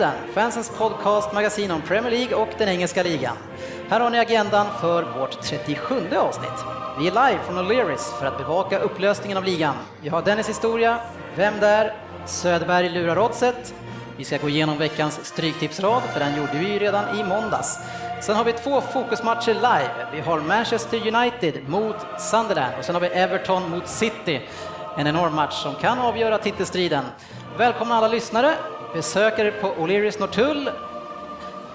Podden, fansens podcast, magasin om Premier League och den engelska ligan. Här har ni agendan för vårt 37 avsnitt. Vi är live från O'Learys för att bevaka upplösningen av ligan. Vi har Dennis historia, Vem där? Söderberg lurar oddset. Vi ska gå igenom veckans stryktipsrad, för den gjorde vi ju redan i måndags. Sen har vi två fokusmatcher live. Vi har Manchester United mot Sunderland och sen har vi Everton mot City. En enorm match som kan avgöra titelstriden. Välkomna alla lyssnare, besökare på O'Learys Norrtull.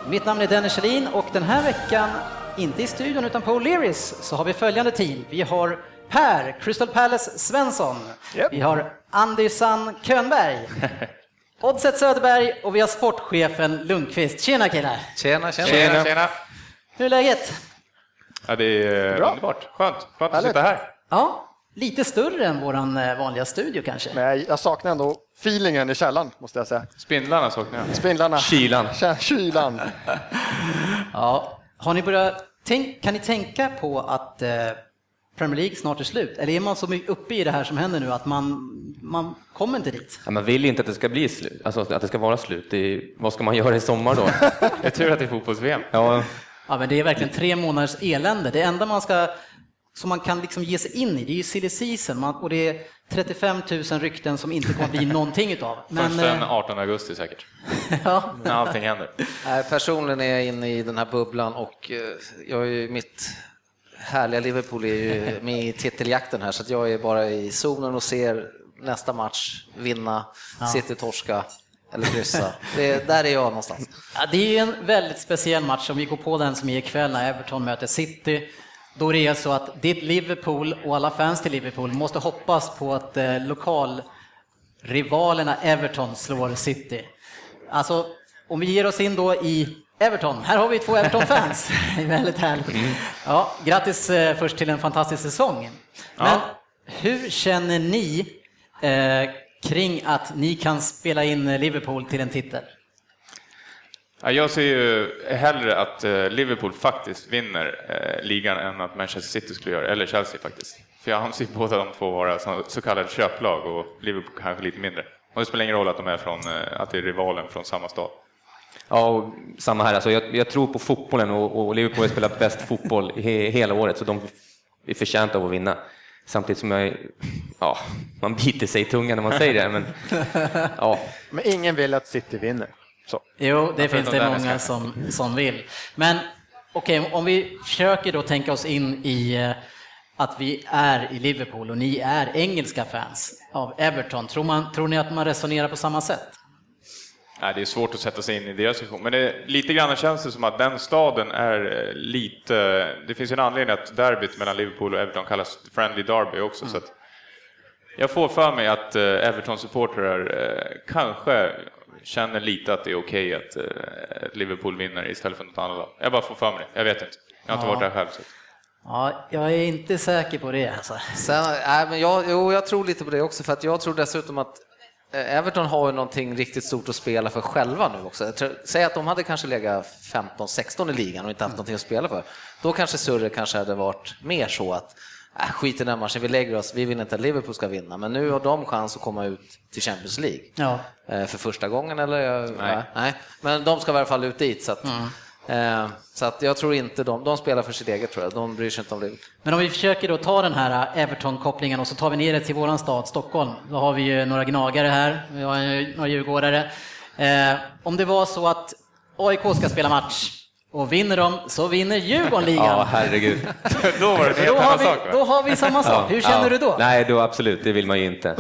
Mitt namn är Dennis Kjellin och den här veckan, inte i studion utan på O'Learys, så har vi följande team. Vi har Per, Crystal Palace Svensson. Japp. Vi har Andy San Könberg. Oddset Söderberg och vi har sportchefen Lundqvist. Tjena killar! Tjena, tjena. Tjena, tjena. Hur är läget? Ja, det är Bra. underbart. Skönt. Skönt att sitta här. Ja, lite större än våran eh, vanliga studio kanske. Men jag, saknar ändå feelingen i källaren, måste jag säga. Spindlarna saknar jag. Spindlarna. Kylan. Kylan. Ja, har ni börjat tänk, kan ni tänka på att eh, Premier League snart är slut? Eller är man så mycket uppe i det här som händer nu att man, man kommer inte dit? Ja, man vill ju inte att det ska bli slut, alltså att det ska vara slut. Det är, vad ska man göra i sommar då? Det är tur att det är fotbolls-VM. Ja, Ja, men det är verkligen tre månaders elände. Det enda man ska, som man kan liksom ge sig in i, det är ju silly season. Man, och det är 35 000 rykten som inte kommer bli någonting utav. Men, Först den eh, 18 augusti säkert, ja, när allting händer. Nej, personligen är jag inne i den här bubblan och eh, jag är ju mitt härliga Liverpool är ju med i titeljakten här så att jag är bara i zonen och ser nästa match vinna, City torska eller kryssa. Det, där är jag någonstans. Ja, det är ju en väldigt speciell match om vi går på den som är ikväll när Everton möter City. Då det är så att ditt Liverpool och alla fans till Liverpool måste hoppas på att eh, lokalrivalerna Everton slår City. Alltså, om vi ger oss in då i Everton, här har vi två Everton-fans. Det är väldigt härligt. Ja, grattis eh, först till en fantastisk säsong. Men Ja. hur känner ni eh, kring att ni kan spela in Liverpool till en titel? Ja, jag ser ju hellre att eh, Liverpool faktiskt vinner eh, ligan än att Manchester City skulle göra eller Chelsea faktiskt. För jag anser båda de två vara så, så kallade köplag och Liverpool kanske lite mindre. Och det spelar ingen roll att de är från, eh, att det är rivalen från samma stad. ja och samma här. Alltså, jag, jag tror på fotbollen och, och Liverpool har spelat bäst fotboll he, hela året, så de är förtjänta av att vinna. Samtidigt som jag, ja, man biter sig i tungan när man säger det, men ja, Men ingen vill att City vinner. Så. Jo, det finns det många som, som vill. Men okej, om vi försöker då tänka oss in i eh, att vi är i Liverpool och ni är engelska fans av Everton. Tror, man, tror ni att man resonerar på samma sätt? Nej, det är svårt att sätta sig in i deras situation, men det, lite grann känns det som att den staden är eh, lite... Det finns ju en anledning att derbyt mellan Liverpool och Everton kallas Friendly Derby också, så att jag får för mig att eh, Everton-supportrar kanske känner lite att det är okej att, eh, att Liverpool vinner istället för något annat lag. Jag bara får för mig det, jag vet inte. Jag har inte Ja. varit där själv. Så. Ja, jag är inte säker på det alltså. Sen, nej, men jag, jo, jag tror lite på det också för att jag tror dessutom att eh, Everton har ju någonting riktigt stort att spela för själva nu också. Tror, säg att de hade kanske legat 15-16 i ligan och inte haft någonting att spela för. Då kanske Surre kanske hade varit mer så att äh, skit i den matchen, vi lägger oss, vi vill inte att Liverpool ska vinna. Men nu har de chans att komma ut till Champions League. Ja. Eh, för första gången eller? Nej. Nej. Men de ska i alla fall ut dit. Så att, eh, så att jag tror inte de, de spelar för sitt eget tror jag, de bryr sig inte om det. Men om vi försöker då ta den här Everton-kopplingen och så tar vi ner det till våran stad, Stockholm. Då har vi ju några gnagare här, vi har några djurgårdare. Eh, om det var så att AIK ska spela match och vinner de så vinner Djurgården ligan. ja herregud. Då var det då, har vi, sak. då har vi samma sak. Hur känner Ja. du då? Nej, då absolut, det vill man ju inte.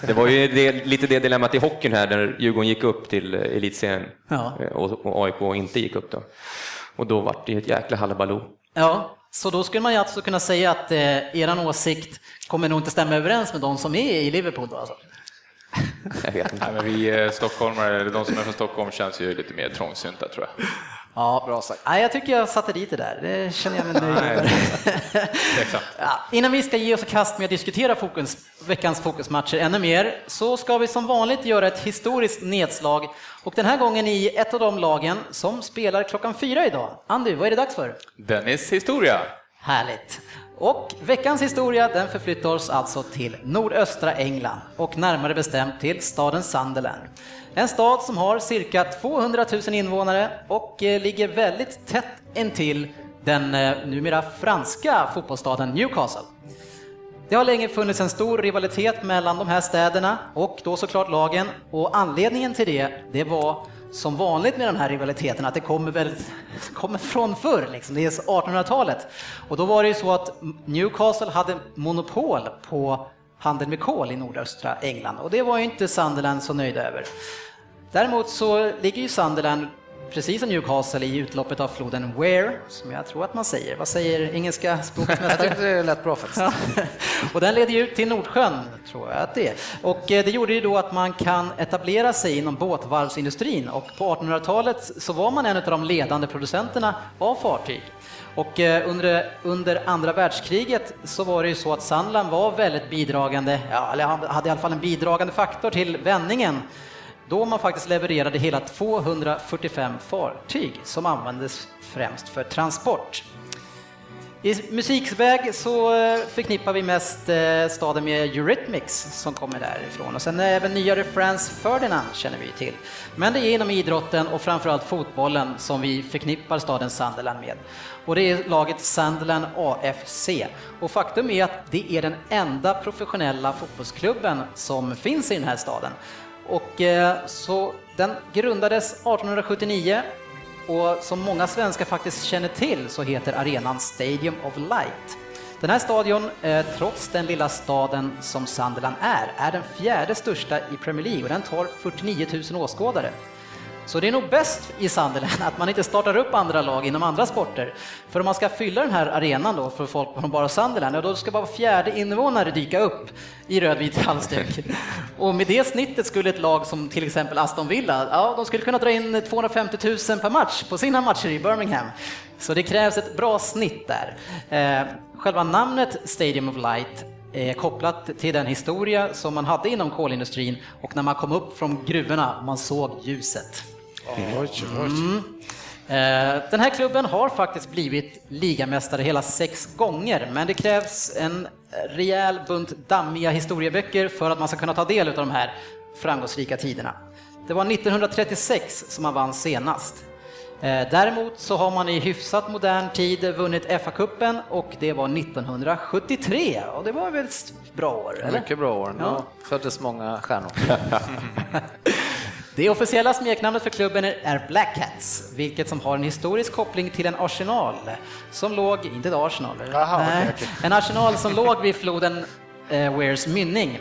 Det var ju det, lite det dilemmat i hockeyn här, där Djurgården gick upp till elitserien Ja. eh, och, och AIK inte gick upp då. Och då var det ju ett jäkla halabaloo. Ja, så då skulle man ju alltså kunna säga att eh, eran åsikt kommer nog inte stämma överens med de som är i Liverpool då alltså. Jag vet inte. Nej, men vi eh, stockholmare, eller de som är från Stockholm, känns ju lite mer trångsynta tror jag. Ja, bra sagt. Nej, jag tycker jag satte dit det där. Det känner jag mig nöjd med. Ja, innan vi ska ge oss kast med att diskutera fokus, veckans fokusmatcher ännu mer så ska vi som vanligt göra ett historiskt nedslag och den här gången i ett av de lagen som spelar klockan fyra idag. Andy, vad är det dags för? Dennis historia. Härligt! Och veckans historia den förflyttar oss alltså till nordöstra England och närmare bestämt till staden Sunderland. En stad som har cirka 200 000 invånare och eh, ligger väldigt tätt intill den eh, numera franska fotbollsstaden Newcastle. Det har länge funnits en stor rivalitet mellan de här städerna och då såklart lagen och anledningen till det, det var som vanligt med den här rivaliteten att det kommer, väl, kommer från förr, liksom. det är 1800-talet. Och då var det ju så att Newcastle hade monopol på handel med kol i nordöstra England och det var ju inte Sunderland så nöjda över. Däremot så ligger ju Sunderland precis som Newcastle i utloppet av floden Ware, som jag tror att man säger. Vad säger engelska Jag språkmästare? tyckte det lät bra faktiskt. Och den leder ju ut till Nordsjön, tror jag att det är. Och eh, det gjorde ju då att man kan etablera sig inom båtvarvsindustrin och på 1800-talet så var man en av de ledande producenterna av fartyg. Och eh, under, under andra världskriget så var det ju så att Sandland var väldigt bidragande, ja, eller hade i alla fall en bidragande faktor till vändningen då man faktiskt levererade hela 245 fartyg som användes främst för transport. I musikväg så eh, förknippar vi mest eh, staden med Eurythmics som kommer därifrån och sen även nyare Franz Ferdinand känner vi till. Men det är inom idrotten och framförallt fotbollen som vi förknippar staden Sunderland med. Och det är laget Sunderland AFC. Och faktum är att det är den enda professionella fotbollsklubben som finns i den här staden. Och eh, så den grundades 1879 och som många svenskar faktiskt känner till så heter arenan Stadium of Light. Den här stadion, eh, trots den lilla staden som Sunderland är, är den fjärde största i Premier League och den tar 49 000 åskådare. Så det är nog bäst i Sunderland att man inte startar upp andra lag inom andra sporter. För om man ska fylla den här arenan då för folk från bara Sunderland, ja, då ska bara fjärde invånare dyka upp i rödvit halsduk. Och med det snittet skulle ett lag som till exempel Aston Villa, ja, de skulle kunna dra in 250 000 per match på sina matcher i Birmingham. Så det krävs ett bra snitt där. Eh, själva namnet Stadium of Light är kopplat till den historia som man hade inom kolindustrin och när man kom upp från gruvorna man såg ljuset. Mm. Eh, Den här klubben har faktiskt blivit ligamästare hela sex gånger, men det krävs en rejäl bunt dammiga historieböcker för att man ska kunna ta del av de här framgångsrika tiderna. Det var 1936 som man vann senast. Eh, Däremot så har man i hyfsat modern tid vunnit FA-cupen och det var 1973 och det var väl ett bra år? Eller? Mycket bra år. Ja. Ja. föddes många stjärnor. Det officiella smeknamnet för klubben är Black Cats, vilket som har en historisk koppling till en arsenal som låg, inte ett Arsenal, nej, okej, okej. en arsenal som låg vid floden eh, Wares mynning.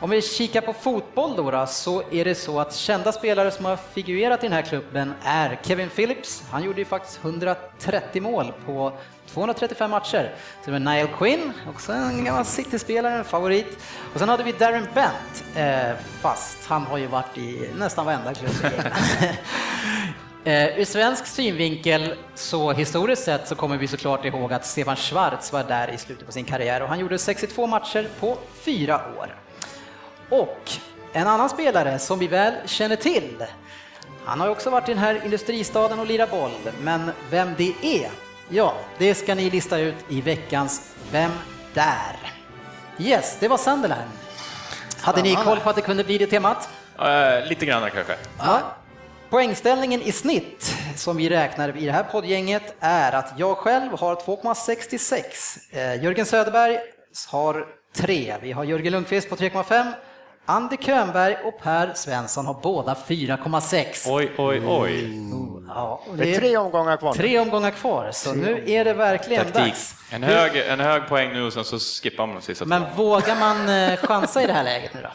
Om vi kikar på fotboll då, då, så är det så att kända spelare som har figurerat i den här klubben är Kevin Phillips, han gjorde ju faktiskt 130 mål på 235 matcher. Så det var Niall Quinn, också en gammal City-spelare, en favorit. Och sen hade vi Darren Bent, eh, fast han har ju varit i nästan varenda klubb. Eh, ur svensk synvinkel, så historiskt sett, så kommer vi såklart ihåg att Stefan Schwarz var där i slutet på sin karriär och han gjorde 62 matcher på fyra år. Och en annan spelare som vi väl känner till, han har ju också varit i den här industristaden och lirat boll, men vem det är, ja, det ska ni lista ut i veckans Vem där? Yes, det var Sunderland. Hade ni koll på att det kunde bli det temat? Eh, lite grann kanske. Ja. Poängställningen i snitt som vi räknar i det här poddgänget är att jag själv har 2,66. Eh, Jörgen Söderberg har 3. Vi har Jörgen Lundqvist på 3,5. Andy Könberg och Per Svensson har båda 4,6. Oj, oj, oj. Ja, och Det är tre omgångar kvar. tre omgångar kvar, så nu är det verkligen Taktik. dags. En hög, en hög poäng nu och sen så skippar man de sista Men två. vågar man eh, chansa i det här läget nu då?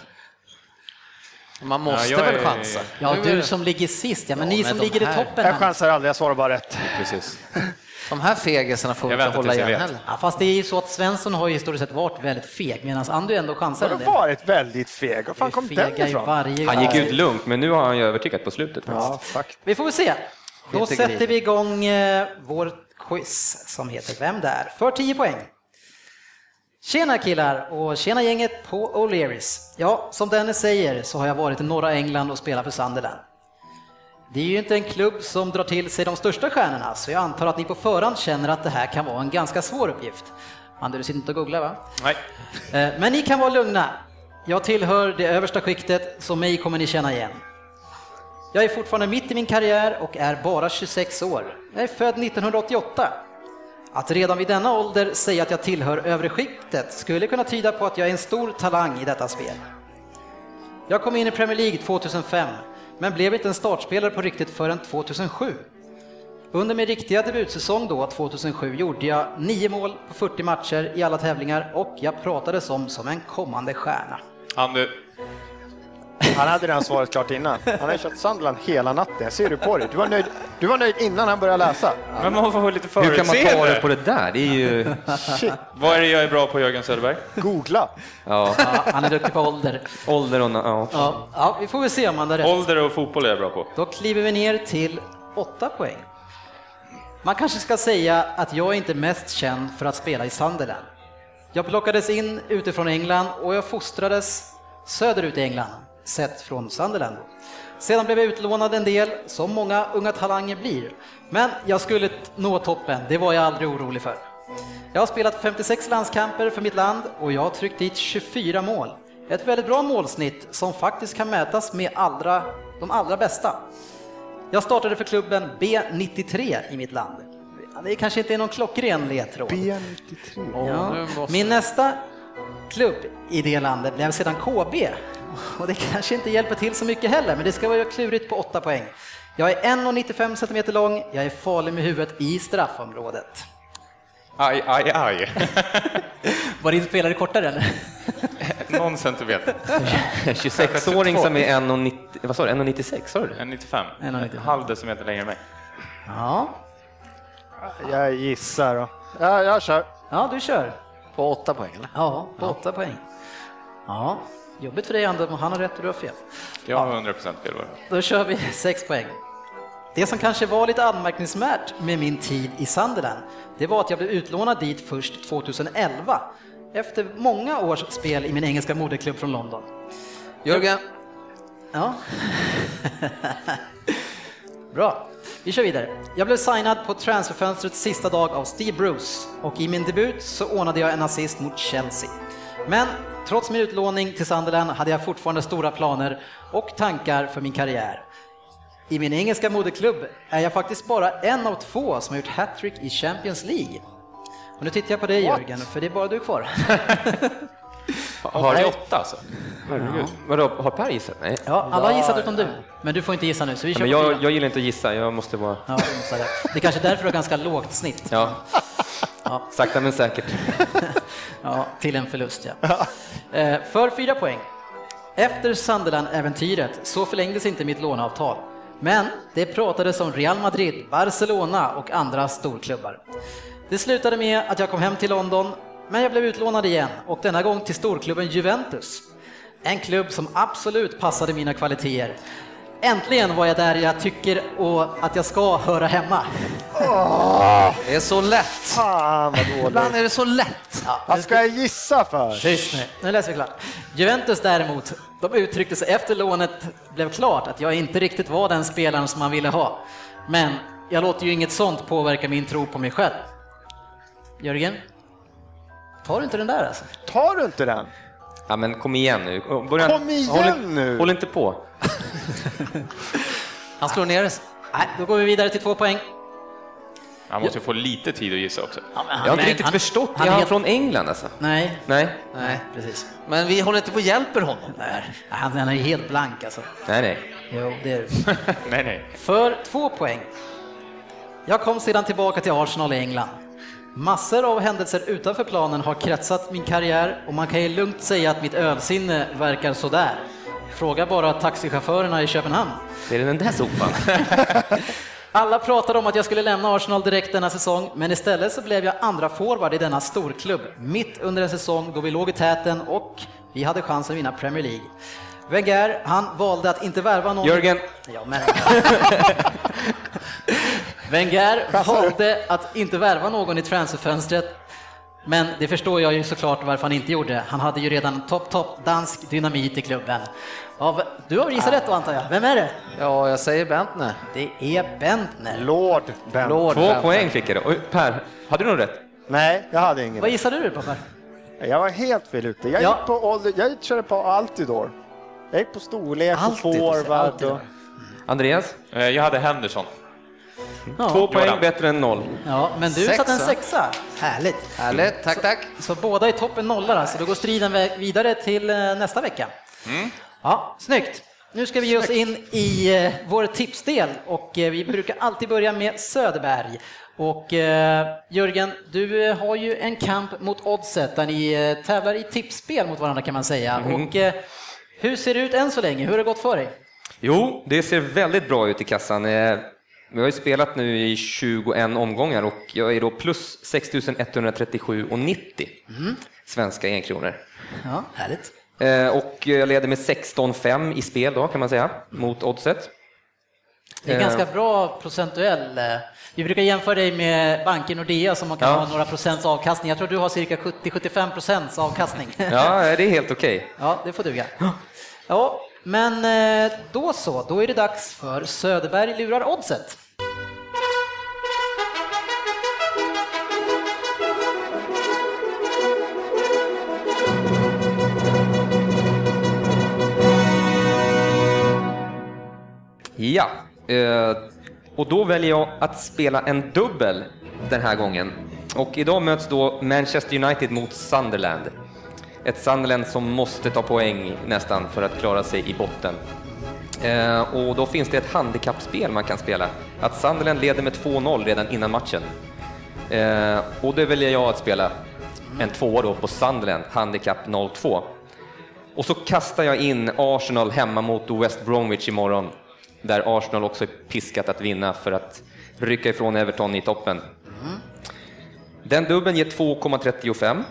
Man måste Ja, väl är- chansa? Ja, du det- som ligger sist, ja, men Ja, ni men som ligger i här- toppen. Jag chansar aldrig, jag svarar bara rätt. Precis. De här fegisarna får vi Jag inte hålla igen heller. Ja, fast det är ju så att Svensson har ju historiskt sett varit väldigt feg, medan Andu ändå chansar Har en du del. varit väldigt feg? Var fan kom den i ifrån? varje Han gick ut lugnt, men nu har han ju övertygat på slutet. Ja, faktiskt. Vi får väl se. Då sätter vi igång eh, vår quiz som heter Vem där? För 10 poäng. Tjena killar och tjena gänget på O'Learys. Ja, som Dennis säger så har jag varit i norra England och spelat för Sunderland. Det är ju inte en klubb som drar till sig de största stjärnorna, så jag antar att ni på förhand känner att det här kan vara en ganska svår uppgift. Ander, du sitter inte och googlar va? Nej. Eh, Men ni kan vara lugna. Jag tillhör det översta skiktet, så mig kommer ni känna igen. Jag är fortfarande mitt i min karriär och är bara 26 år. Jag är född 1988. Att redan vid denna ålder säga att jag tillhör övre skiktet skulle kunna tyda på att jag är en stor talang i detta spel. Jag kom in i Premier League 2005, men blev inte en startspelare på riktigt förrän 2007. Under min riktiga debutsäsong då, 2007, gjorde jag nio mål på 40 matcher i alla tävlingar och jag pratades om som en kommande stjärna. Andy, han hade redan svaret klart innan. Han har ju kört Sunderland hela natten. Jag ser du på dig. Du var nöjd, du var nöjd innan han började läsa. men man får vara lite Hur kan man ta det på det där? Det är ju... Shit, Vad är det jag är bra på, Jörgen Söderberg? googla. Ja, Ja, han är duktig på ålder. ålder och... Ja. Ja, ja, vi får väl se om han har rätt. Ålder och fotboll är jag bra på. Då kliver vi ner till 8 poäng. Man kanske ska säga att jag är inte mest känd för att spela i Sunderland. Jag plockades in utifrån England och jag fostrades söderut i England, sett från Sunderland. Sedan blev jag utlånad en del, som många unga talanger blir. Men jag skulle nå toppen, det var jag aldrig orolig för. Jag har spelat 56 landskamper för mitt land och jag har tryckt dit 24 mål. Ett väldigt bra målsnitt som faktiskt kan mätas med allra, de allra bästa. Jag startade för klubben B93 i mitt land. Det kanske inte är någon klockren ledtråd. B93. Ja. Min nästa klubb i det landet blev sedan KB. Och det kanske inte hjälper till så mycket heller, men det ska vara klurigt på 8 poäng. Jag är 1,95 cm lång, jag är farlig med huvudet i straffområdet. Aj, aj, aj. Var din spelare kortare eller? Någon centimeter. 26-åring som är 1,90 vad sa du, 1,96 sa du det? En 95. 1,95. En halv decimeter längre än mig. Ja, Jag gissar då. Ja, jag kör. ja du kör. På åtta poäng eller? Ja, på 8 poäng. Ja, jobbigt för dig Anders, om han har rätt och du har fel. Jag har 100 procent fel. Då kör vi 6 poäng. Det som kanske var lite anmärkningsvärt med min tid i Sunderland, det var att jag blev utlånad dit först 2011, efter många års spel i min engelska moderklubb från London. Jörgen, Ja. Bra, vi kör vidare. Jag blev signad på transferfönstrets sista dag av Steve Bruce och i min debut så ordnade jag en assist mot Chelsea. Men trots min utlåning till Sunderland hade jag fortfarande stora planer och tankar för min karriär. I min engelska moderklubb är jag faktiskt bara en av två som har gjort hattrick i Champions League. Och nu tittar jag på dig Jörgen, för det är bara du kvar. Har, Är det åtta alltså? Herregud. Vadå, har Per gissat? Nej. Ja, alla har gissat utom du, men du får inte gissa nu, så vi kör Men på jag, fyra. jag gillar inte att gissa, jag måste vara... Ja, du måste rätt. det är kanske är därför du har ganska lågt snitt. Ja. Ja. Sakta men säkert. Ja, till en förlust ja. Eh, För fyra poäng. Efter Sunderland-äventyret så förlängdes inte mitt låneavtal. Men det pratades om Real Madrid, Barcelona och andra storklubbar. Det slutade med att jag kom hem till London, men jag blev utlånad igen och denna gång till storklubben Juventus. En klubb som absolut passade mina kvaliteter. Äntligen var jag där jag tycker och att jag ska höra hemma. det är så lätt. Fan vad Ibland dåligt. är det så lätt. Vad ska jag gissa för? Tyst nu, nu läser vi klart. Juventus däremot, de uttryckte sig efter lånet blev klart att jag inte riktigt var den spelaren som man ville ha. Men jag låter ju inget sånt påverka min tro på mig själv. Jörgen? Tar du inte den där alltså? Tar du inte den? Ja men kom igen nu. Börja... Kom igen håll, nu. Håll inte på. Han slår ner det. Nej, då går vi vidare till två poäng. Han måste ju få lite tid att gissa också. Ja, men han Jag har inte är- riktigt han- förstått. han är är han från England alltså? Nej, Nej? Nej, precis. men vi håller inte på och hjälper honom. Nej, Han, han är helt blank alltså. Nej, nej. Jo, det är nej, nej. För två poäng. Jag kom sedan tillbaka till Arsenal i England. Massor av händelser utanför planen har kretsat min karriär och man kan ju lugnt säga att mitt ölsinne verkar sådär. Fråga bara taxichaufförerna i Köpenhamn. Det är den där sopan. Alla pratade om att jag skulle lämna Arsenal direkt denna säsong, men istället så blev jag andra forward i denna storklubb, mitt under en säsong då vi låg i täten och vi hade chans att vinna Premier League. Wenger, han valde att inte värva någon... Jörgen. Ja, men... Wenger valde att inte värva någon i transferfönstret, men det förstår jag ju såklart varför han inte gjorde. Han hade ju redan topp, topp dansk dynamit i klubben. Du har gissat rätt då antar jag. Vem är det? Ja, jag säger Bentner. Det är Bentner. Lord Ben. Lord Två Bentner. poäng fick jag då. Per, hade du nog rätt? Nej, jag hade ingen. Vad gissade du på Per? Jag var helt fel ute. Jag, Ja. gick på ålder, jag körde på Altidor. Jag gick på storlek och Alltid, forward. Och, Andreas? Eh, Jag hade Henderson. Ja. Två poäng Jordan. bättre än noll. Ja, men du Sexa. satte en sexa. Härligt. Härligt, tack, tack. Så båda i toppen nollar alltså. Då går striden vidare till eh, nästa vecka. Ja, snyggt. Nu ska vi ge oss in i eh, vår tipsdel och eh, vi brukar alltid börja med Söderberg. Och eh, Jörgen, du har ju en kamp mot Oddset där ni tävlar i tipsspel mot varandra kan man säga. Och eh, hur ser det ut än så länge? Hur har det gått för dig? Jo, det ser väldigt bra ut i kassan. Eh, Vi har ju spelat nu i 21 omgångar och jag är då plus 6137,90 svenska enkronor. Ja, härligt. Eh, Och jag leder med 16-5 i spel då kan man säga, mot oddset. Det är Eh. ganska bra procentuell. eh, Vi brukar jämföra dig med banken Nordea som kan Ja. ha några procents avkastning. Jag tror du har cirka 70-75 procents avkastning. Ja, det är helt okej. Ja, det får duga. Ja, men eh, då så, då är det dags för Söderberg lurar oddset. Ja, eh, och då väljer jag att spela en dubbel den här gången. Och idag möts då Manchester United mot Sunderland. Ett Sunderland som måste ta poäng nästan för att klara sig i botten. Eh, och då finns det ett handikappspel man kan spela. Att Sunderland leder med 2-0 redan innan matchen. Eh, och det väljer jag att spela en tvåa då på Sunderland, handikapp 0-2. Och så kastar jag in Arsenal hemma mot West Bromwich imorgon, där Arsenal också är piskat att vinna för att rycka ifrån Everton i toppen. Den dubbeln ger 2,35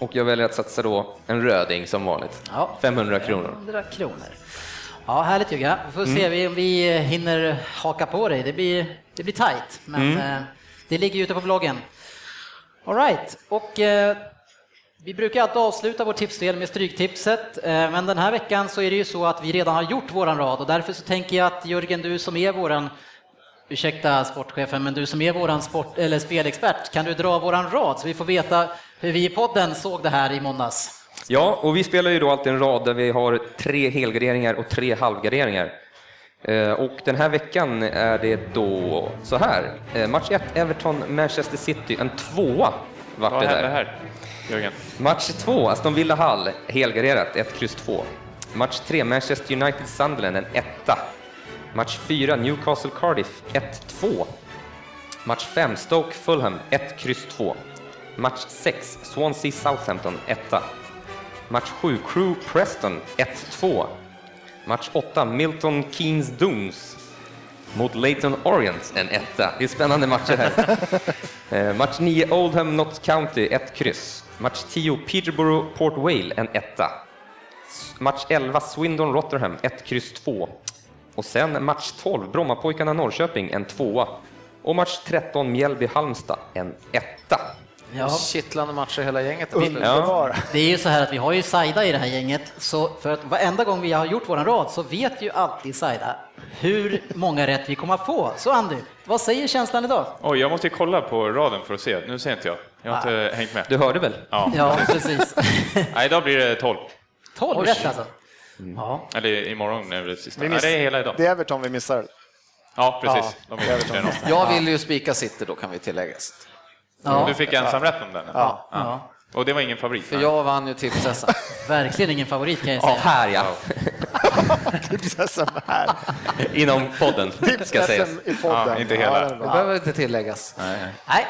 och jag väljer att satsa då en röding som vanligt. Ja. 500 kronor. 100 kronor. Ja, härligt Jugga. Vi får se vi- om vi hinner haka på dig. Det blir, det blir tajt, men eh, det ligger ute på bloggen. All right. och eh, vi brukar alltid avsluta vår tipsdel med Stryktipset, eh, men den här veckan så är det ju så att vi redan har gjort våran rad och därför så tänker jag att Jörgen, du som är våran Ursäkta sportchefen, men du som är våran sport, eller spelexpert, kan du dra våran rad så vi får veta hur vi i podden såg det här i måndags? Ja, och vi spelar ju då alltid en rad där vi har tre helgarderingar och tre halvgarderingar. Eh, Och den här veckan är det då så här. Eh, Match 1, Everton, Manchester City, en tvåa vart Vad det där. här, Jörgen? Match 2, Aston Villa Hall, helgarderat, 1, kryss 2. Match 3, Manchester United Sunderland, en etta. Match 4, Newcastle Cardiff, 1-2. Match 5, Stoke Fulham, 1, kryss 2. Match 6, Swansea Southampton, 1. Match 7, Crew Preston, 1-2. Match 8, Milton Keynes Dons mot Leighton Orient, en etta. Det är spännande matcher här. Eh, Match 9, Oldham Notts County, 1 kryss. Match 10, Peterborough Port Vale, en etta. Match 11, Swindon Rotherham, 1 kryss 2. Och sen match 12, Brommapojkarna Norrköping, en tvåa. Och match 13, Mjällby Halmstad, en etta. Ja. Kittlande matcher hela gänget. Underbar. Det är ju så här att vi har ju Saida i det här gänget, så för att varenda gång vi har gjort våran rad så vet ju alltid Saida hur många rätt vi kommer att få. Så Andy, vad säger känslan idag? Oj, jag måste ju kolla på raden för att se. Nu ser inte jag. Jag har inte hängt med. Du hörde väl? Ja. Ja, precis. Nej, idag blir det 12. 12 rätt alltså. Ja. Eller imorgon är det sista. Vi Nej, miss- det är hela idag. Det är Everton vi missar. Ja, precis. Någonstans. Jag vill ju spika City då kan vi tilläggas. Ja. Du fick ensam rätt om den? Ja. Ja. Och det var ingen favorit? För nej. jag vann ju tipset. Verkligen ingen favorit kan jag Ja, säga. här ja. TipsSM här. Inom podden, ska sägas. I podden. Ja, inte hela. Det behöver inte tilläggas. Nej.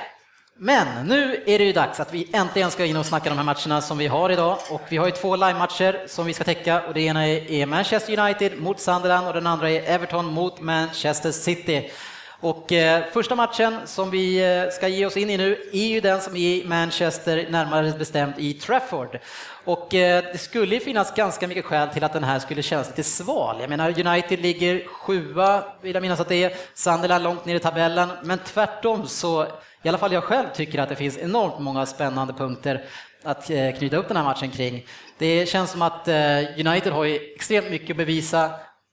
Men nu är det ju dags att vi äntligen ska in och snacka de här matcherna som vi har idag. Och vi har ju två live-matcher som vi ska täcka och det ena är Manchester United mot Sunderland och den andra är Everton mot Manchester City. Och eh, första matchen som vi eh, ska ge oss in i nu är ju den som är i Manchester, närmare bestämt i Trafford. Och eh, det skulle ju finnas ganska mycket skäl till att den här skulle kännas lite sval. Jag menar, United ligger sjua, vill jag minnas att det är, Sunderland långt ner i tabellen, men tvärtom så, i alla fall jag själv tycker att det finns enormt många spännande punkter att eh, knyta upp den här matchen kring. Det känns som att eh, United har ju extremt mycket att bevisa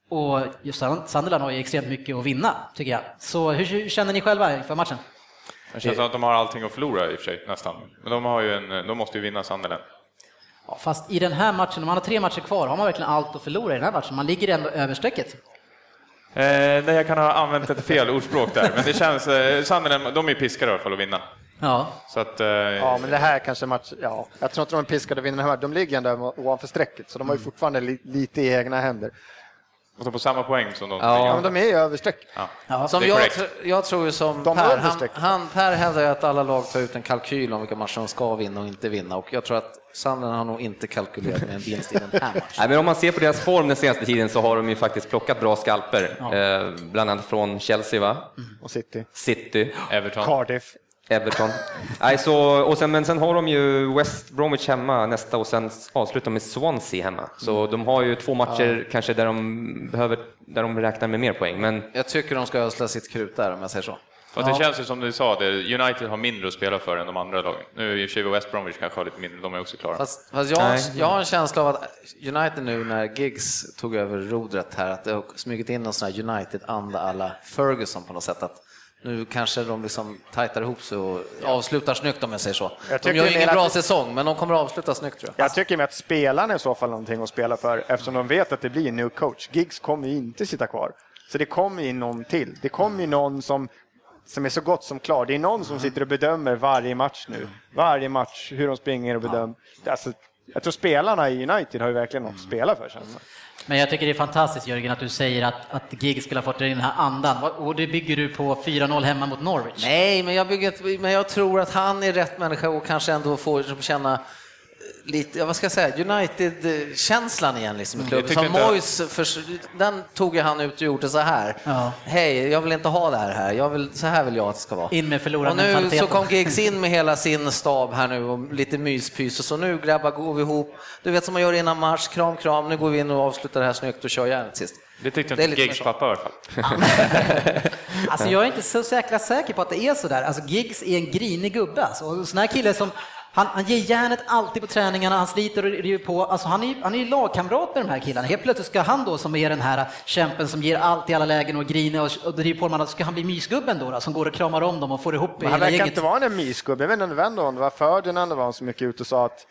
och just Sunderland har ju extremt mycket att vinna, tycker jag. Så hur känner ni själva inför matchen? Det känns som att de har allting att förlora i och för sig, nästan. Men de, har ju en, de måste ju vinna Sunderland. Ja, fast i den här matchen, om man har tre matcher kvar, har man verkligen allt att förlora i den här matchen? Man ligger ändå över strecket. Eh, nej, jag kan ha använt ett fel ordspråk där, men det känns... Eh, Sunderland, de är piskade i alla fall att vinna. Ja. Så att, eh, Ja, men det här kanske match, ja, jag tror inte de är piskade att vinna den här. De ligger ändå ovanför strecket, så de har ju fortfarande li, lite i egna händer. Och så på samma poäng som de. Ja, men de är ju över strecket. Ja. Ja. Som jag, tr- jag tror ju som De Per, han, han, Per hävdar ju att alla lag tar ut en kalkyl om vilka matcher de ska vinna och inte vinna och jag tror att Sunderland har nog inte kalkylerat med en vinst i den här matchen. Nej, men om man ser på deras form den senaste tiden så har de ju faktiskt plockat bra skalper. Eh, bland annat från Chelsea, va? Och City. City, Everton. Cardiff. Everton. Nej, så, och sen, men sen har de ju West Bromwich hemma nästa och sen avslutar de med Swansea hemma. Så de har ju två matcher kanske där de, behöver, där de räknar med mer poäng. Men Jag tycker de ska ösla sitt krut där om jag säger så. Och det känns ju som du sa, det, United har mindre att spela för än de andra lagen. Nu är ju i och för sig West Bromwich kanske har lite mindre, de är också klara. Fast, fast jag, Nej. jag har en känsla av att United nu när Giggs tog över rodret här, att det har smugit in någon sån här United-anda alla Ferguson på något sätt. Att nu kanske de liksom tajtar ihop sig och avslutar snyggt om jag säger så. Jag De gör ingen att- bra säsong, men de kommer att avsluta snyggt tror jag. Jag tycker med att spelarna i så fall någonting att spela för eftersom de vet att det blir en ny coach. Giggs kommer inte sitta kvar. Så det kommer ju någon till. Det kommer ju någon som, som är så gott som klar. Det är någon som sitter och bedömer varje match nu. Varje match, hur de springer och bedömer. Alltså, jag tror spelarna i United har ju verkligen något att spela för känns det. Men jag tycker det är fantastiskt Jörgen att du säger att, att GIG skulle ha fått den här andan. Och det bygger du på 4-0 hemma mot Norwich. Nej, men jag, bygger men jag tror att han är rätt människa och kanske ändå får känna lite, ja, vad ska jag säga, United-känslan igen liksom i klubben. tyckte Som Moyes, för, den tog ju han ut och gjorde så här. Ja. Hej, jag vill inte ha det här här, jag vill, så här vill jag att det ska vara. In med Och förlorad nu så kom Giggs in med hela sin stab här nu och lite myspys och så nu grabbar går vi ihop. Du vet som man gör innan match, kram kram, nu går vi in och avslutar det här snyggt och kör järnet sist. Det tyckte Det är inte Giggs pappa i alla fall. Alltså jag är inte så säkra säker på att det är så där. Alltså Giggs är en grinig gubbe alltså. Och sån här kille som han, han ger järnet alltid på träningarna, han sliter och river på. Alltså han är, han är ju lagkamrat med de här killarna. Helt plötsligt ska han då, som är den här kämpen som ger allt i alla lägen och griner och, och driver på dem, ska han bli mysgubben då, då som går och kramar om dem och får ihop Men han verkar gänget? inte vara en mysgubbe. Jag vet inte vem det var, det var Ferdinand, var han som gick ut och sa att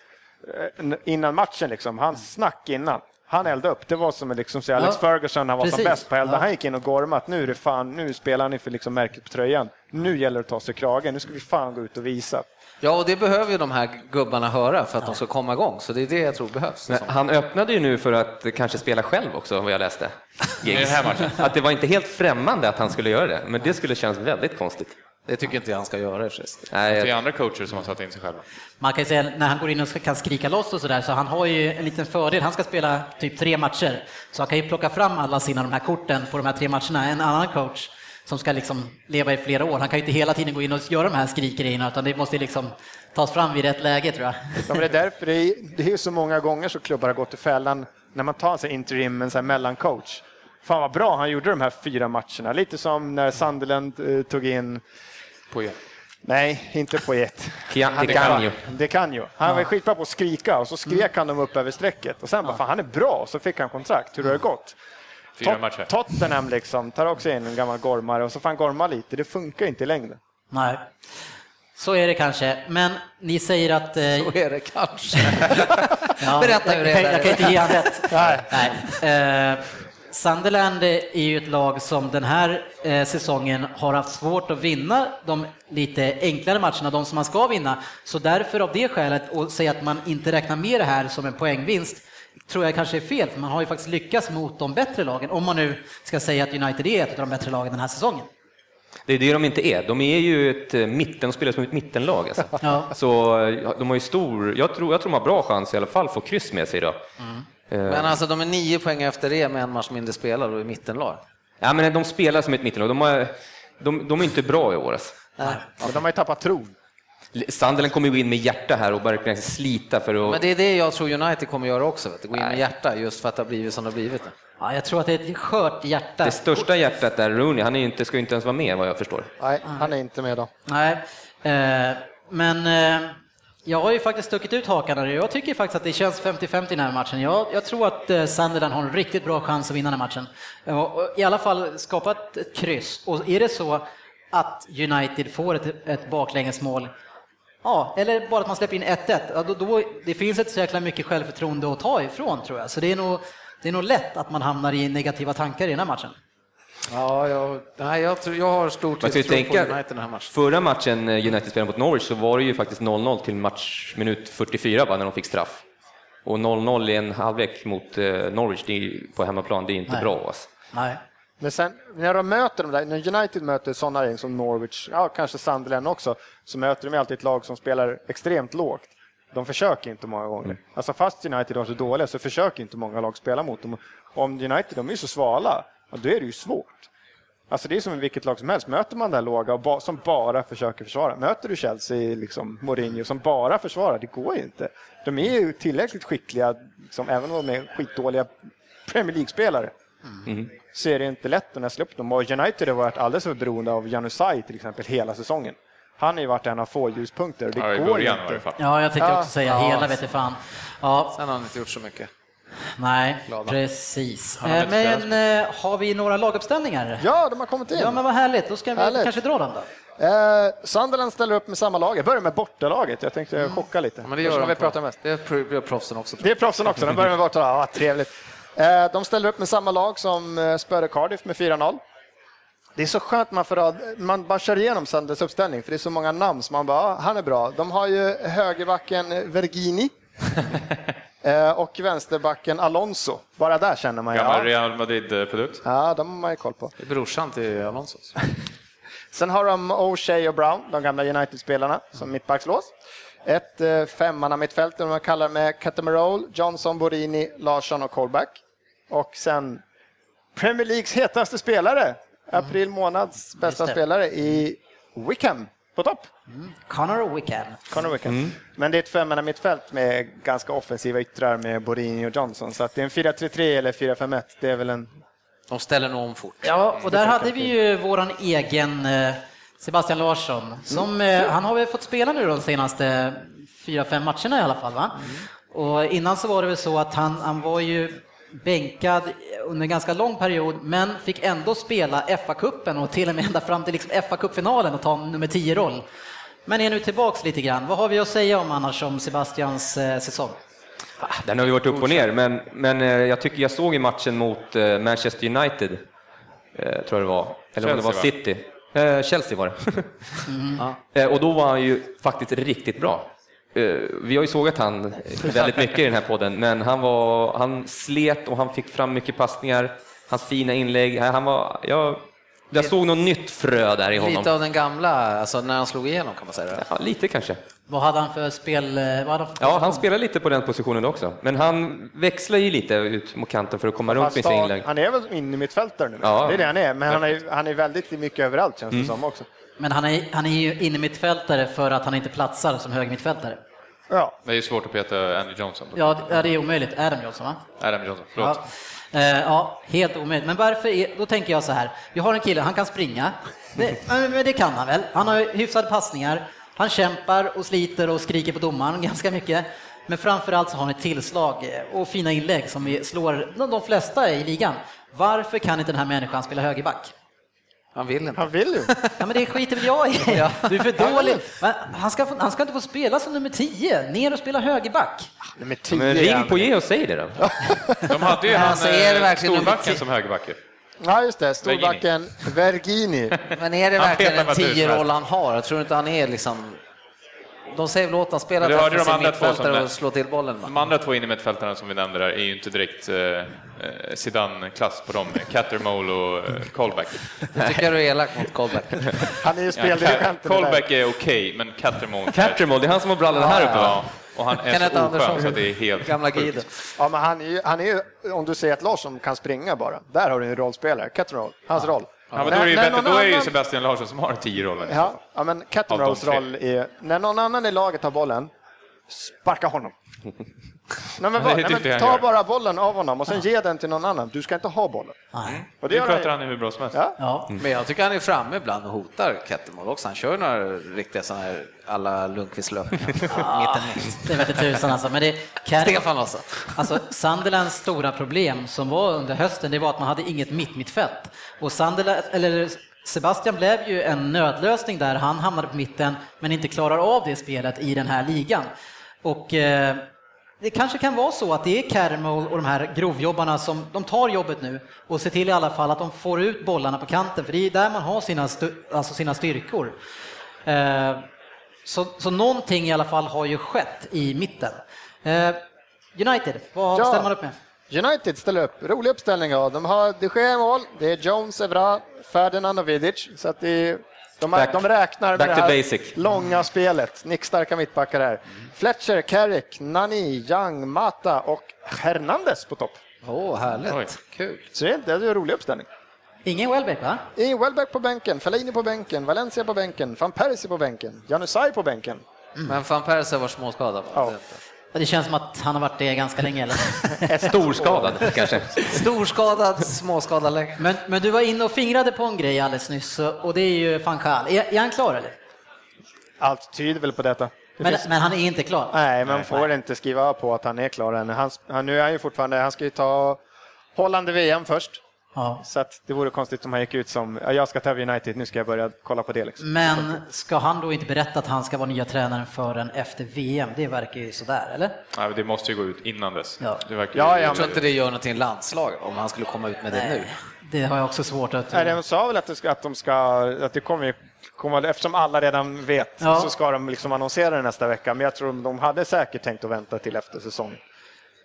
eh, innan matchen, liksom, hans snack innan, han eldade upp. Det var som liksom, säga, Alex Ja, Ferguson, han var som precis. bäst på att elda. Ja. Han gick in och gormade att nu är det fan, nu spelar ni för liksom märket på tröjan. Nu gäller det att ta sig kragen. Nu ska vi fan gå ut och visa. Ja, och det behöver ju de här gubbarna höra för att de ska komma igång, så det är det jag tror behövs. Men han öppnade ju nu för att kanske spela själv också, vad jag läste. Att det var inte helt främmande att han skulle göra det, men det skulle kännas väldigt konstigt. Det tycker inte jag han ska göra i. Nej, Det är jag, andra coacher som har satt in sig själva. Man kan ju säga när han går in och kan skrika loss och sådär, så han har ju en liten fördel. Han ska spela typ tre matcher, så han kan ju plocka fram alla sina de här korten på de här tre matcherna. En annan coach som ska liksom leva i flera år, han kan ju inte hela tiden gå in och göra de här skrikgrejerna, utan det måste liksom tas fram vid rätt läge tror jag. Ja, men det är därför det är, det är ju så många gånger så klubbar har gått i fällan när man tar en interim, en här mellancoach. Fan vad bra han gjorde de här fyra matcherna. Lite som när Sunderland eh, tog in, På er. nej, inte på ett. Kian- det kan ju. Det kan ju. Han var skitbra på att skrika och så skrek han dem upp över strecket. Och sen bara, fan han är bra, så fick han kontrakt. Hur har det gått? Fyra Tot- matcher. Tottenham liksom, tar också in en gammal gormare och så får han gorma lite. Det funkar inte i längden. Nej. Så är det kanske, men ni säger att... Eh, Så är det kanske. ja, Berätta hur det jag, är jag där. kan inte ge han rätt. Nej. Nej. Eh, Sunderland är ju ett lag som den här eh, säsongen har haft svårt att vinna de lite enklare matcherna, de som man ska vinna. Så därför av det skälet, att säga att man inte räknar med det här som en poängvinst, tror jag kanske är fel, för man har ju faktiskt lyckats mot de bättre lagen, om man nu ska säga att United är ett av de bättre lagen den här säsongen. det är det de inte är. De är ju ett eh, mitten, spelar som ett mittenlag. Alltså. Ja. Så de har ju stor, jag tror, jag tror de har bra chans i alla fall att få kryss med sig idag. Eh, Men alltså de är nio poäng efter det med en match mindre spelad och i mittenlag. Ja, men de spelar som ett mittenlag. De har, de, de är inte bra i år. Alltså. Men de har ju tappat tron. Sunderland kommer gå in med hjärta här och verkligen slita för att... Men det är det jag tror United kommer göra också, vet du. gå in med hjärta just för att det har blivit som det har blivit. Ja, jag tror att det är ett skört hjärta. Det största hjärtat är Rooney, han är inte, ska ju inte ens vara med vad jag förstår. Nej, han är inte med då. Nej, eh, men eh, jag har ju faktiskt stuckit ut hakan här. Jag tycker faktiskt att det känns 50-50 i den här matchen. Jag, jag tror att eh, Sunderland har en riktigt bra chans att vinna den här matchen. Och, och I alla fall skapa ett, ett kryss. Och är det så att United får ett, ett baklängesmål Ja, eller bara att man släpper in 1-1. Ja, då, då, det finns ett så jäkla mycket självförtroende att ta ifrån tror jag. Så det är nog, det är nog lätt att man hamnar i negativa tankar i den här matchen. Ja, jag, nej, jag, tror, jag har stor tilltro på tänka, United den här matchen. förra matchen eh, United spelade mot Norwich så var det ju faktiskt 0-0 till matchminut 44 bara när de fick straff. Och 0-0 i en halvlek mot eh, Norwich det är, ju- på hemmaplan, det är inte Nej. bra. Alltså. Nej. Men sen när de möter de där, när United möter sådana gäng som Norwich, ja kanske Sunderland också, så möter de alltid ett lag som spelar extremt lågt. De försöker inte många gånger. Alltså fast United är så dåliga så försöker inte många lag spela mot dem. Om United, de är ju så svala, då är det ju svårt. Alltså det är som i vilket lag som helst. Möter man det här låga och ba, som bara försöker försvara. Möter du Chelsea, liksom Mourinho, som bara försvarar, det går ju inte. De är ju tillräckligt skickliga, liksom, även om de är skitdåliga Premier League-spelare. Så är det inte lätt att näsla upp dem. Och United har varit alldeles för beroende av Janusaj till exempel hela säsongen. Han har ju varit en av få ljuspunkter. Det Ja, i går början inte. fall. Ja, jag tänkte Ja. också säga Ja. hela vete fan. Ja, Sen har han inte gjort så mycket. nej, Glada. precis. Eh, Men eh, har vi några laguppställningar? Ja, de har kommit in. Ja, men vad härligt. Då ska vi Härligt. kanske dra dem då. Eh, Sunderland ställer upp med samma lag. Jag börjar med bortalaget. Jag tänkte chocka lite. Men det gör de vi pratar mest. Det är proffsen också. Det är proffsen också. De börjar med bortalaget. Ja, trevligt. Eh, de ställer upp med samma lag som eh, spöade Cardiff med 4-0. Det är så skönt man får man bara kör igenom Sanders uppställning för det är så många namn som man bara, ah, han är bra. De har ju högerbacken Vergini eh, och vänsterbacken Alonso. Bara där känner man ju, Gammal ja, Real Madrid-produkt. ja, de har man ju koll på. Det är brorsan till Alonso. Sen har de O'Shea och Brown, de gamla United-spelarna, som mittbackslås. Ett femmanna mittfältare man kallar med Catamero, Johnson, Borini, Larsson och Colback. Och sen Premier Leagues hetaste spelare, april månads bästa spelare i Wickham på topp. Connor Wickham. Conor Wickham. Men det är ett femmanna mittfält med ganska offensiva yttrar med Borini och Johnson. Så att det är en 4-3-3 eller 4-5-1. Det är väl en... De ställer nog om fort. Ja, och där hade vi ju våran egen eh, Sebastian Larsson. Som, eh, han har väl fått spela nu de senaste fyra, fem matcherna i alla fall. Va? Och innan så var det väl så att han, han var ju bänkad under en ganska lång period, men fick ändå spela FA-cupen och till och med ända fram till liksom FA-cupfinalen och ta nummer 10-roll. Men är nu tillbaks lite grann. Vad har vi att säga om annars om Sebastians eh, säsong? Ah, Den har ju varit upp och ner, men, men eh, jag tycker jag såg i matchen mot eh, Manchester United, eh, tror jag det var, eller om det var City. Chelsea var det. Eh, och då var han ju faktiskt riktigt bra. Eh, vi har ju sågat han väldigt mycket i den här podden, men han, var, han slet och han fick fram mycket passningar, hans fina inlägg. Han var, jag, jag såg något nytt frö där i honom. Lite av den gamla, alltså när han slog igenom kan man säga. Ja, lite kanske. Vad hade han för spel? eh, Vad hade han för Ja, han spelar lite på den positionen också, men han växlar ju lite ut mot kanten för att komma runt med sina inlägg. han är väl inne mittfältare nu? Ja. Det är det han är, men han är, han är väldigt mycket överallt känns det som också. Men han är, han är ju inne mittfältare för att han inte platsar som höger mittfältare. Ja. Det är ju svårt att peta Andy Johnson. Ja, det- ja, det är omöjligt. Adam Johnson, va? Adam Johnson, förlåt. Ja. Eh, ja, helt omöjligt. Men varför är, då tänker jag så här, vi har en kille, han kan springa. Det, men det kan han väl? Han har hyfsade passningar, han kämpar och sliter och skriker på domaren ganska mycket. Men framförallt så har han ett tillslag och fina inlägg som slår de de flesta i ligan. Varför kan inte den här människan spela högerback? Han vill inte. Han vill ju. Ja, men det skiter väl jag i. Du är för dålig. Men Han ska, han ska inte få spela som nummer 10, ner och spela högerback. Nummer 10 Men ring han. på Ge och säg det då. De hade ju han är det eh, nummer storbacken tio? som högerback. Ja, just det. Storbacken Vergini. Men är det Han verkligen en tio-roll han har? Jag tror inte han är liksom... De säger väl åt honom spela Men du hörde de defensiv andra två som mittfältare och slå till bollen. va? De andra två innermittfältarna som vi nämnde där är ju inte direkt eh, eh, Zidane-klass på dem. Cattermole och eh, Colback. Jag tycker du är elak mot Colback. Han är ju Ja, speldirigenten. Ca- Colback är okej, men Cattermole... Cattermole, det är han som har brallorna här uppe? Ja, och han är Kenneth så Andersson. oskön så att det är helt Gamla sjukt. guiden. Ja, men han är ju, han är ju, om du säger att Larsson kan springa bara, där har du en rollspelare. Caterol, hans roll. Ja, men då är det ju, bättre, då är det ju annan- Sebastian Larsson som har tio rollen. Ja, ja men tre. roll är, när någon annan i laget har bollen, sparka honom. Nej, men, nej, typ det men ta bara bollen av honom och sen ge den till någon annan. Du ska inte ha bollen. Nej. Och det sköter han ju hur bra som helst. Ja. Ja. Men jag tycker han är framme ibland och hotar Kettermål också. Han kör några riktiga sådana här alla Lundqvist löpningar. Mitten mitt. Det vete tusan alltså. Men det, Car- Stefan alltså. Alltså Sunderlands stora problem som var under hösten, det var att man hade inget mitt-mittfält. Och Sunderland, eller Sebastian blev ju en nödlösning där, han hamnade på mitten men inte klarar av det spelet i den här ligan. Och eh, det kanske kan vara så att det är Carmel och de här grovjobbarna som de tar jobbet nu och ser till i alla fall att de får ut bollarna på kanten, för det är där man har sina, alltså sina styrkor. Eh, så, så någonting i alla fall har ju skett i mitten. Eh, United, vad Ja. ställer man upp med? United ställer upp. Rolig uppställning. Ja. De har de Gea i mål, det är Jones, Evra, Ferdinand och Vidic. Så att det, de, Back- de räknar med det här basic. långa spelet. Nickstarka mittbackar här. Fletcher, Carrick, Nani, Young, Mata och Hernandez på topp. Åh, Oj. härligt. Kul. Så det är, det är en rolig uppställning. Ingen Welbeck va? Ingen Welbeck på bänken, Fellaini på bänken, Valencia på bänken, van Persie på bänken, Janusaj på bänken. Men van Persie var småskadad. Ja. Det känns som att han har varit det ganska länge. Eller? Storskadad kanske. Storskadad, småskadad länge. Men, men du var inne och fingrade på en grej alldeles nyss och det är ju van Gaal. Är, är han klar eller? Allt tyder väl på detta. Det Men, finns- men han är inte klar? Nej, man får inte skriva på att han är klar än. Han, han, nu är han ju fortfarande, han ska ju ta Holland i VM först. Ja. Så att det vore konstigt om han gick ut som, ja, jag ska ta över United, nu ska jag börja kolla på det. Liksom. Men ska han då inte berätta att han ska vara nya tränaren förrän efter VM? Det verkar ju sådär, eller? Nej, det måste ju gå ut innan dess. Ja. Det verkar Ja, ju- ja, Jag tror inte det gör någonting i landslag om han skulle komma ut med det nu. Det har jag också svårt att... Nej, de sa väl att, det ska, att de ska, att det kommer ju komma, eftersom alla redan vet, Ja. så ska de liksom annonsera det nästa vecka. Men jag tror de hade säkert tänkt att vänta till efter säsong.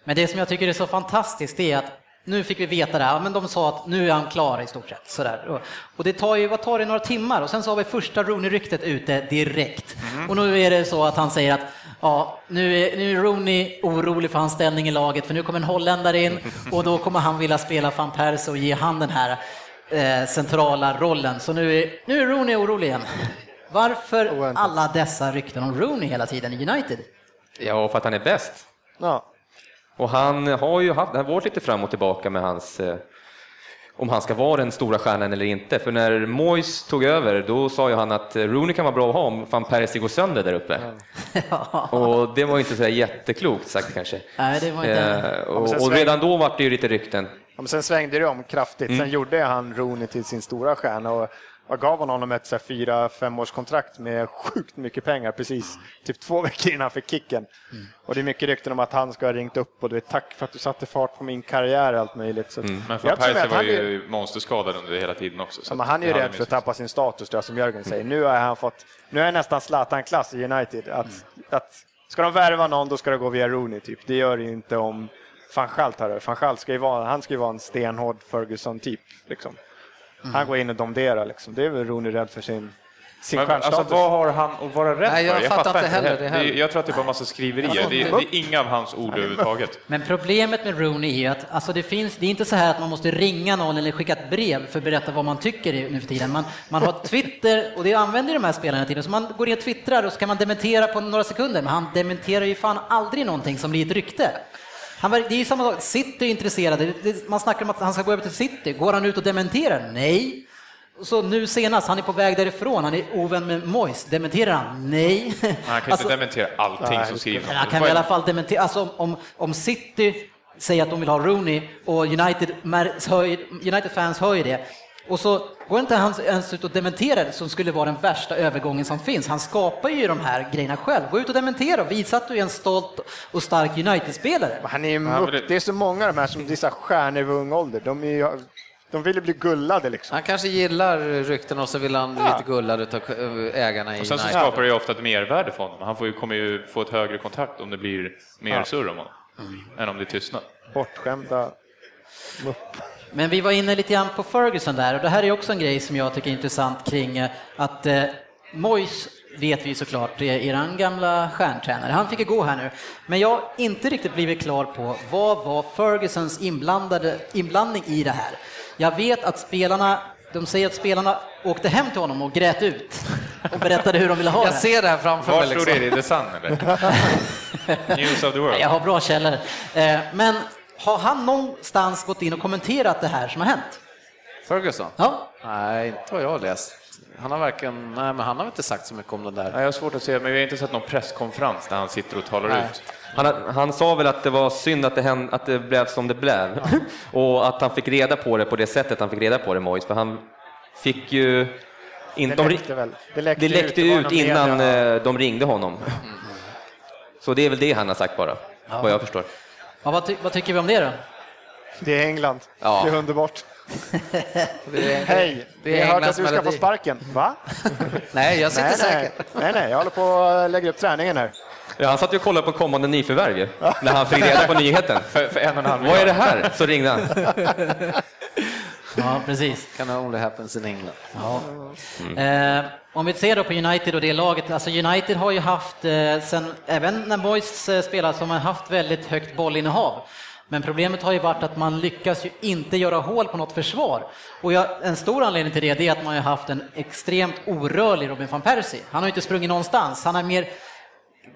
Men det som jag tycker är så fantastiskt är att nu fick vi veta det här, men de sa att nu är han klar i stort sett. Sådär. Och- det tar ju, vad tar det, några timmar och sen så har vi första Rooney-ryktet ute direkt. Och nu är det så att han säger att ja, nu är, nu är Rooney orolig för hans ställning i laget för nu kommer en holländare in och då kommer han vilja spela van Persie och ge han den här eh, centrala rollen. Så nu är, nu är Rooney orolig igen. Varför alla dessa rykten om Rooney hela tiden i United? Ja, för att han är bäst. Ja. Och han har ju haft, det har varit lite fram och tillbaka med hans, eh, om han ska vara den stora stjärnan eller inte. För när Moyes tog över, då sa ju han att eh, Rooney kan vara bra att ha om van Persie går sönder där uppe. Och det var ju inte så jätteklokt sagt kanske. Nej, det var inte... Eh, och, och redan då var det ju lite rykten. Ja, men sen svängde det om kraftigt. Mm. Sen gjorde han Rooney till sin stora stjärna och, och gav honom ett så här, fyra, fem års kontrakt med sjukt mycket pengar precis typ två veckor innan han fick kicken. Mm. Och det är mycket rykten om att han ska ha ringt upp och du vet, tack för att du satte fart på min karriär och allt möjligt. Så Mm. Men Persie att var är- ju monsterskadad under hela tiden också. så Ja, men han är ju rädd för att tappa sin status, jag, som Jörgen säger. Nu har han fått, nu är nästan Zlatan-klass i United. Att, att, ska de värva någon, då ska det gå via Rooney, typ. Det gör det inte om van Schalt det. Van Schalt ska ju vara, han ska ju vara en stenhård Ferguson-typ. Liksom. Han går in och domderar, liksom. Det är väl Rooney rädd för sin, sin Men, stjärnstatus. alltså, vad har han att vara rädd Nej, jag för? fattar inte heller det heller. Jag tror att det är bara massa skriverier. Det är, det är inga av hans ord överhuvudtaget. Men problemet med Rooney är att alltså det, finns, det är inte så här att man måste ringa någon eller skicka ett brev för att berätta vad man tycker nu för tiden. Man, man har Twitter och det använder de här spelarna tiden. Så man går in och twittrar och så kan man dementera på några sekunder. Men han dementerar ju fan aldrig någonting som blir ett rykte. Han, var- det är ju samma sak, City är intresserade. Man snackar om att han ska gå över till City. Går han ut och dementerar? Nej. Så nu senast, han är på väg därifrån, han är ovän med Moyes. Dementerar han? Nej. Han kan Alltså- inte dementera allting Nej, som skrivs. han kan i alla fall dementera, alltså om, om, City säger att de vill ha Rooney och United, United fans hör ju det och så går inte han ens ut och dementerar det som skulle vara den värsta övergången som finns. Han skapar ju de här grejerna själv. Gå ut och dementera och visa att du är en stolt och stark United-spelare. Han är ju men upp, det- är så många av de här som det är så här stjärnor vid ung ålder. De, är de vill ju bli gullade liksom. Han kanske gillar rykten och så vill han bli lite gullad utav ägarna i Och sen så United. skapar det ju ofta ett mervärde för honom. Han får ju, kommer ju få ett högre kontakt om det blir mer Ja. surr om honom. Än om det är tystnad. Bortskämda mupp. Men vi var inne lite grann på Ferguson där och det här är också en grej som jag tycker är intressant kring eh, att eh, Moyes vet vi såklart, är eran gamla stjärntränare. Han fick ju gå här nu. Men jag har inte riktigt blivit klar på vad var Fergusons inblandade, inblandning i det här. Jag vet att spelarna de säger att spelarna åkte hem till honom och grät ut och berättade hur de ville ha Jag det. ser det här framför Var mig. stod Liksom. det? I The Sun eller? News of the World? Jag har bra källor. Eh, Men har han någonstans gått in och kommenterat det här som har hänt? Ferguson? Ja, Nej, inte vad jag har läst. Han har verkligen, nej men han har inte sagt så mycket om den där. Nej, jag har svårt att se, men vi har inte sett någon presskonferens där han sitter och talar Nej. ut. Han, han sa väl att det var synd att det, hände, att det blev som det blev och att han fick reda på det på det sättet han fick reda på det, Mois, för han fick ju inte... Det de- läckte väl? Det läckte, det läckte det ut någon innan media- eh, de ringde honom. Så det är väl det han har sagt bara, vad jag förstår. Ja vad, ty vad tycker vi om det då? Det är England. Ja. Det är underbart. Det är, Hej, det vi är har hört att du ska få melodi. sparken. Va? Nej, jag sitter Nej, säkert. nej. nej, nej, jag håller på att lägga upp träningen här. Ja, han satt ju och kollade på kommande nyförvärv när han fick reda på nyheten. För, för en och en halv Vad är det här? Så ringde han. Ja, precis. Can only happens in England. Ja. Eh, om vi ser då på United och det laget, alltså United har ju haft, eh, sen, även när Boys eh, spelar, så har man haft väldigt högt bollinnehav. Men problemet har ju varit att man lyckas ju inte göra hål på något försvar. Och jag, en stor anledning till det, det är att man har haft en extremt orörlig Robin van Persie. Han har ju inte sprungit någonstans, han har mer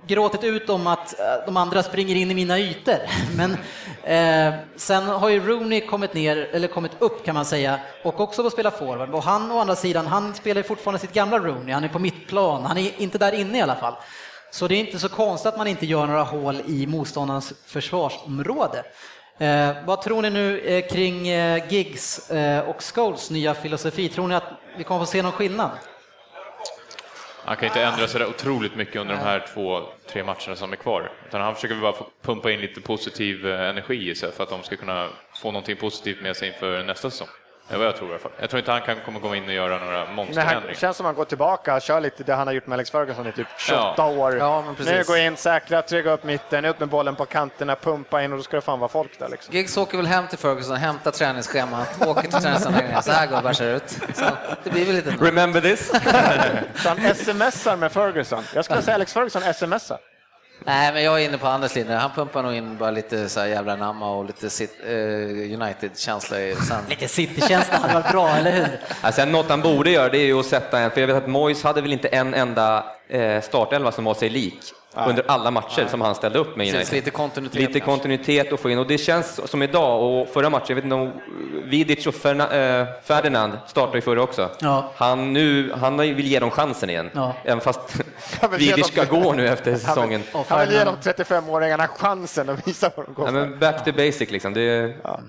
gråtit ut om att eh, de andra springer in i mina ytor. Men eh, sen har ju Rooney kommit ner, eller kommit upp kan man säga, och också fått spela forward. Och han å andra sidan, han spelar fortfarande sitt gamla Rooney, han är på mittplan, han är inte där inne i alla fall. Så det är inte så konstigt att man inte gör några hål i motståndarens försvarsområde. Eh, vad tror ni nu eh, kring eh, Giggs eh, och Scholes nya filosofi? Tror ni att vi kommer få se någon skillnad? Han kan inte ändra sig där otroligt mycket under de här två, tre matcherna som är kvar. Utan han försöker bara pumpa in lite positiv eh, energi i sig för att de ska kunna få någonting positivt med sig inför nästa säsong. Det är vad jag tror i alla fall. Jag tror inte han kan kommer gå in och göra några monsterändringar. det känns som att han går tillbaka, kör lite det han har gjort med Alex Ferguson i typ 28 Ja. år. Ja, men precis. nu gå in, säkra, trygga upp mitten, ut med bollen på kanterna, pumpa in och då ska det fan vara folk där liksom. Giggs åker väl hem till Ferguson, hämtar träningsschemat, åker till träningsanläggningen. Så här gubbar ser det ut. Så det blir väl lite... Remember this? Så han smsar med Ferguson. Jag skulle säga Alex Ferguson smsar. Nej, men jag är inne på Anders linje. Han pumpar nog in bara lite så här jävla namma och lite eh, United-känsla i sen. Lite City-känsla hade varit bra, eller hur? Alltså, något han borde göra det är ju att sätta en, för jag vet att Moyes hade väl inte en enda eh, startelva som var sig lik under alla matcher som han ställde upp med Precis, United. lite kontinuitet Lite kanske. kontinuitet att få in och det känns som idag och förra matchen, jag vet inte om Vidic och Ferna, eh, Ferdinand startade ju förra också. Ja. Han, nu, han vill ge dem chansen igen, Ja. även fast Han vill Vidic ska gå nu efter säsongen. Och Han vill ge de Ferdinand- 35-åringarna chansen att visa vad de går Ja, för. men back to basic liksom. Det, Ja,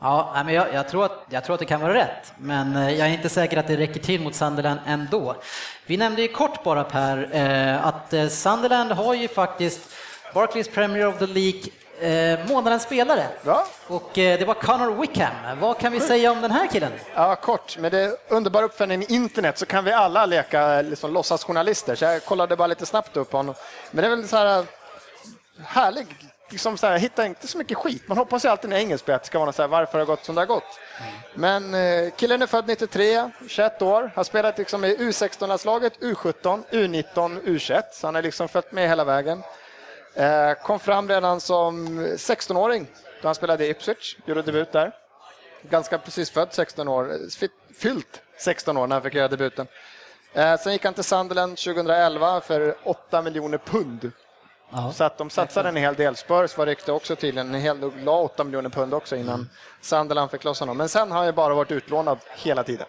nej, men jag, jag, tror att, jag tror att det kan vara rätt, men eh, jag är inte säker att det räcker till mot Sunderland ändå. Vi nämnde ju kort bara Per, eh, att eh, Sunderland har ju faktiskt Barclays Premier of the League eh, månadens spelare. Ja. Och eh, det var Connor Wickham. Vad kan vi säga om den här killen? Ja, kort. Med det underbara uppfinningen internet så kan vi alla leka liksom, låtsasjournalister. Så jag kollade bara lite snabbt upp honom. Men det är väl så här härlig, liksom så här, hitta inte så mycket skit. Man hoppas ju alltid när engelsk det ska vara så här, varför har det gått som det har gått. Men eh, killen är född 93, 21 år, har spelat liksom i U16-landslaget, U17, U19, U21, så han har liksom följt med hela vägen. Eh, kom fram redan som 16-åring då han spelade i Ipswich, gjorde debut där. Ganska precis född 16 år, Fy- fyllt 16 år när han fick göra debuten. Eh, sen gick han till Sunderland 2011 för 8 miljoner pund. Ja. Så att de satsade en hel del. Spurs var rykte också tydligen, en hel del, la 8 miljoner pund också innan Sunderland fick loss honom. Men sen har han ju bara varit utlånad hela tiden.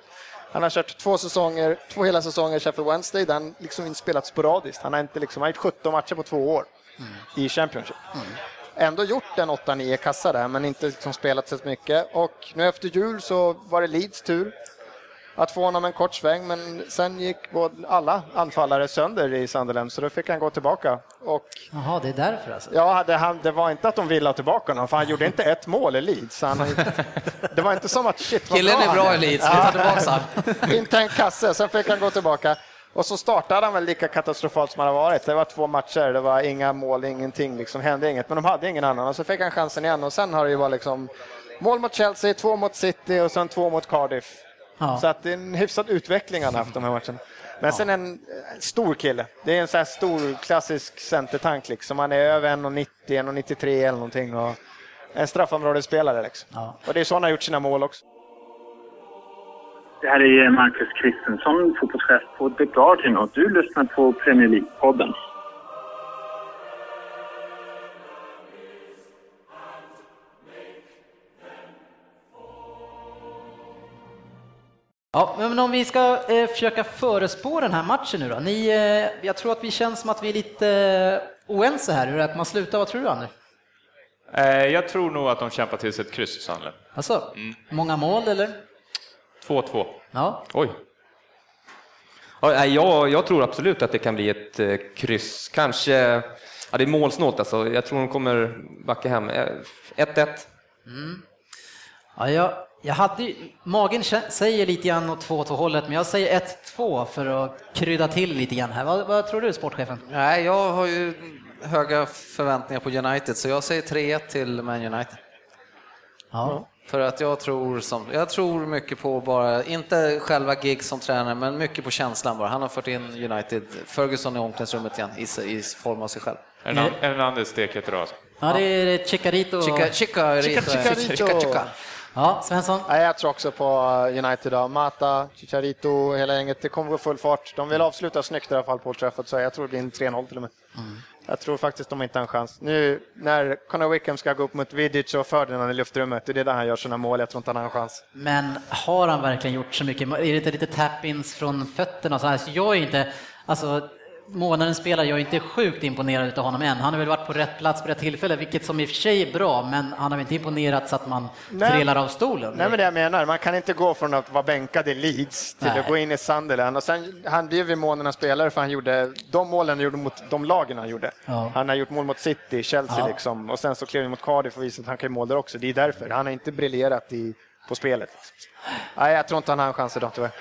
Han har kört två säsonger, två hela säsonger i Sheffield Wednesday där han liksom inte spelat sporadiskt. Han har inte liksom, han har gjort 17 matcher på två år i Championship. Ändå gjort en 8-9 kassa där, men inte liksom spelat så mycket. Och nu efter jul så var det Leeds tur att få honom en kort sväng, men sen gick både alla anfallare sönder i Sunderland, så då fick han gå tillbaka. Och Jaha, det är därför alltså. Ja, det, han, det var inte att de ville ha tillbaka honom, för han gjorde inte ett mål i Leeds. Han, det var inte som att shit vad Killen är han bra i Leeds, vi tar tillbaka. Inte en kasse, sen fick han gå tillbaka. Och så startade han väl lika katastrofalt som han har varit. Det var två matcher, det var inga mål, ingenting, liksom hände inget. Men de hade ingen annan och så fick han chansen igen och sen har det ju varit liksom mål mot Chelsea, två mot City och sen två mot Cardiff. Ja. Så att det är en hyfsad utveckling han har haft de här matcherna. Men sen en eh, stor kille. Det är en sån här stor klassisk centertank liksom. Han är över 1,90, 1,93 eller någonting. Och en straffområdesspelare liksom. Ja. Och det är så han har gjort sina mål också. Det här är Marcus Kristensson, fotbollschef på The Guardian och du lyssnar på Premier League-podden. Ja, men om vi ska eh, försöka förespå den här matchen nu då. Ni, eh, jag tror att vi känns som att vi är lite eh, oense här hur att man slutar. Vad tror du, Anders? Eh, jag tror nog att de kämpar till sig ett kryss, Sandlen. Alltså, många mål eller? 2-2. Ja. Oj. Ja, jag, jag tror absolut att det kan bli ett eh, kryss. Kanske, ja, det är målsnålt alltså. Jag tror de kommer backa hem. Eh, 1-1. Ja, jag, jag hade, magen säger lite grann åt 2-2 hållet, men jag säger 1-2 för att krydda till lite grann här. Vad, vad tror du, sportchefen? Nej, jag har ju höga förväntningar på United, så jag säger 3-1 till Man United. Ja. För att jag tror, som, jag tror mycket på bara, inte själva gig som tränare, men mycket på känslan bara. Han har fört in United, Ferguson i omklädningsrummet igen, i, i form av sig själv. Hernan- Hernandez stek idag. Alltså. Ja, det är Chicarito. Chica, chica, Chica- Chicarito. chica, chica. Ja, Svensson? Jag tror också på United. Då. Mata, Chicharito, hela gänget. Det kommer gå full fart. De vill avsluta snyggt i alla fall på Old Trafford, så jag tror det blir en 3-0 till och med. Jag tror faktiskt de inte har en chans. Nu när Conor Wickham ska gå upp mot Vidic och Ferdinand i luftrummet, det är där han gör sina mål. Jag tror inte han har en chans. Men har han verkligen gjort så mycket? Är det inte lite tap-ins från fötterna? Så, här? så jag är inte, alltså månadens spelare, jag är inte sjukt imponerad av honom än. Han har väl varit på rätt plats på rätt tillfälle, vilket som i och för sig är bra, men han har väl inte imponerat så att man Nej. trillar av stolen. Nej, men det jag menar, man kan inte gå från att vara bänkad i Leeds till Nej. att gå in i Sunderland. Och sen, han blev ju månadens spelare för han gjorde de målen han gjorde mot de lagen han gjorde. Ja. Han har gjort mål mot City, Chelsea Ja. liksom. Och sen så klev han mot Cardiff och visade att han kan göra mål där också. Det är därför. Han har inte briljerat i, på spelet. Nej, jag tror inte han har en chans idag tyvärr.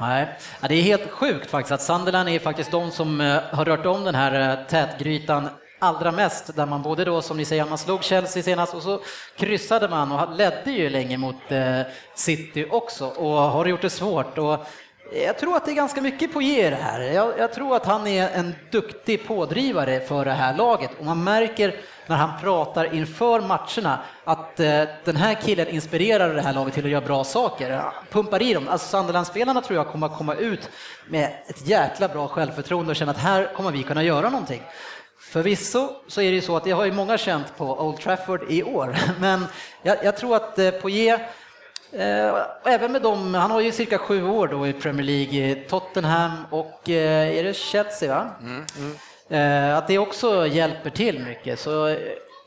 Nej, det är helt sjukt faktiskt att Sunderland är faktiskt de som eh, har rört om den här eh, tätgrytan allra mest, där man både då, som ni säger, man slog Chelsea senast och så kryssade man och ledde ju länge mot eh, City också och har gjort det svårt. Och jag tror att det är ganska mycket på ger här. Jag, jag tror att han är en duktig pådrivare för det här laget och man märker när han pratar inför matcherna att eh, den här killen inspirerar det här laget till att göra bra saker. Han Pumpar i dem. Alltså Sunderland-spelarna tror jag kommer att komma ut med ett jäkla bra självförtroende och känna att här kommer vi kunna göra någonting. Förvisso så är det ju så att det har ju många känt på Old Trafford i år, men jag, jag tror att eh, Poirier även med dem, han har ju cirka sju år då i Premier League, eh, Tottenham och eh, är det Chelsea va? Eh, att det också hjälper till mycket. Så eh,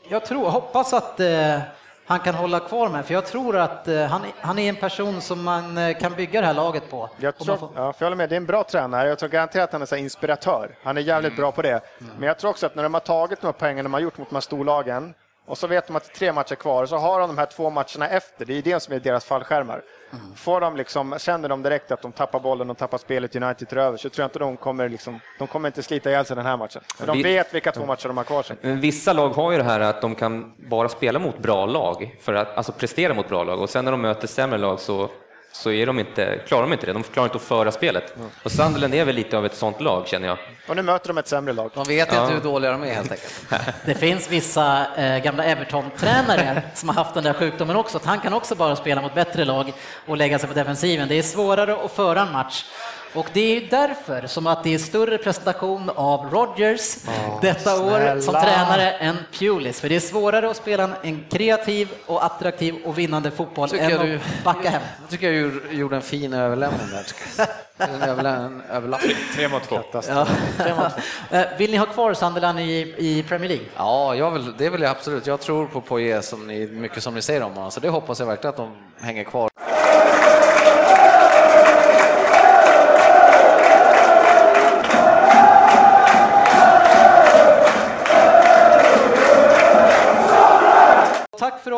jag tror, hoppas att eh, han kan hålla kvar med, för jag tror att eh, han, han är en person som man eh, kan bygga det här laget på. Jag, tror, får- ja, för jag håller med, det är en bra tränare. Jag tror garanterat att han är så inspiratör. Han är jävligt bra på det. Men jag tror också att när de har tagit de här poängen de har gjort mot de här storlagen och så vet de att det är tre matcher kvar så har de de här två matcherna efter. Det är det som är deras fallskärmar. Får de liksom, känner de direkt att de tappar bollen och tappar spelet United tar över så tror jag inte de kommer, liksom, de kommer inte slita ihjäl sig den här matchen. För de vet vilka två matcher de har kvar sig. Men Vissa lag har ju det här att de kan bara spela mot bra lag, för att, alltså prestera mot bra lag, och sen när de möter sämre lag så, så är de inte, klarar de inte det. De klarar inte att föra spelet. Och Sunderland är väl lite av ett sånt lag, känner jag. Och nu möter de ett sämre lag. De vet inte hur dåliga de är helt enkelt. Det finns vissa eh, gamla Everton-tränare som har haft den där sjukdomen också, att han kan också bara spela mot bättre lag och lägga sig på defensiven. Det är svårare att föra en match. Och det är ju därför som att det är större presentation av Rodgers detta år som snälla. tränare än Pulis. För det är svårare att spela en- kreativ och attraktiv och vinnande fotboll Tycker än jag att du- backa hem. Jag tycker jag gjorde- en fin överlämning där. En överlä- en överlappning. Tre mot två. Ja. Eh, Vill ni ha kvar Sunderland i, i Premier League? Ja, jag vill, det vill jag absolut. Jag tror på Poirier som ni, mycket som ni säger om honom, så det hoppas jag verkligen att de hänger kvar.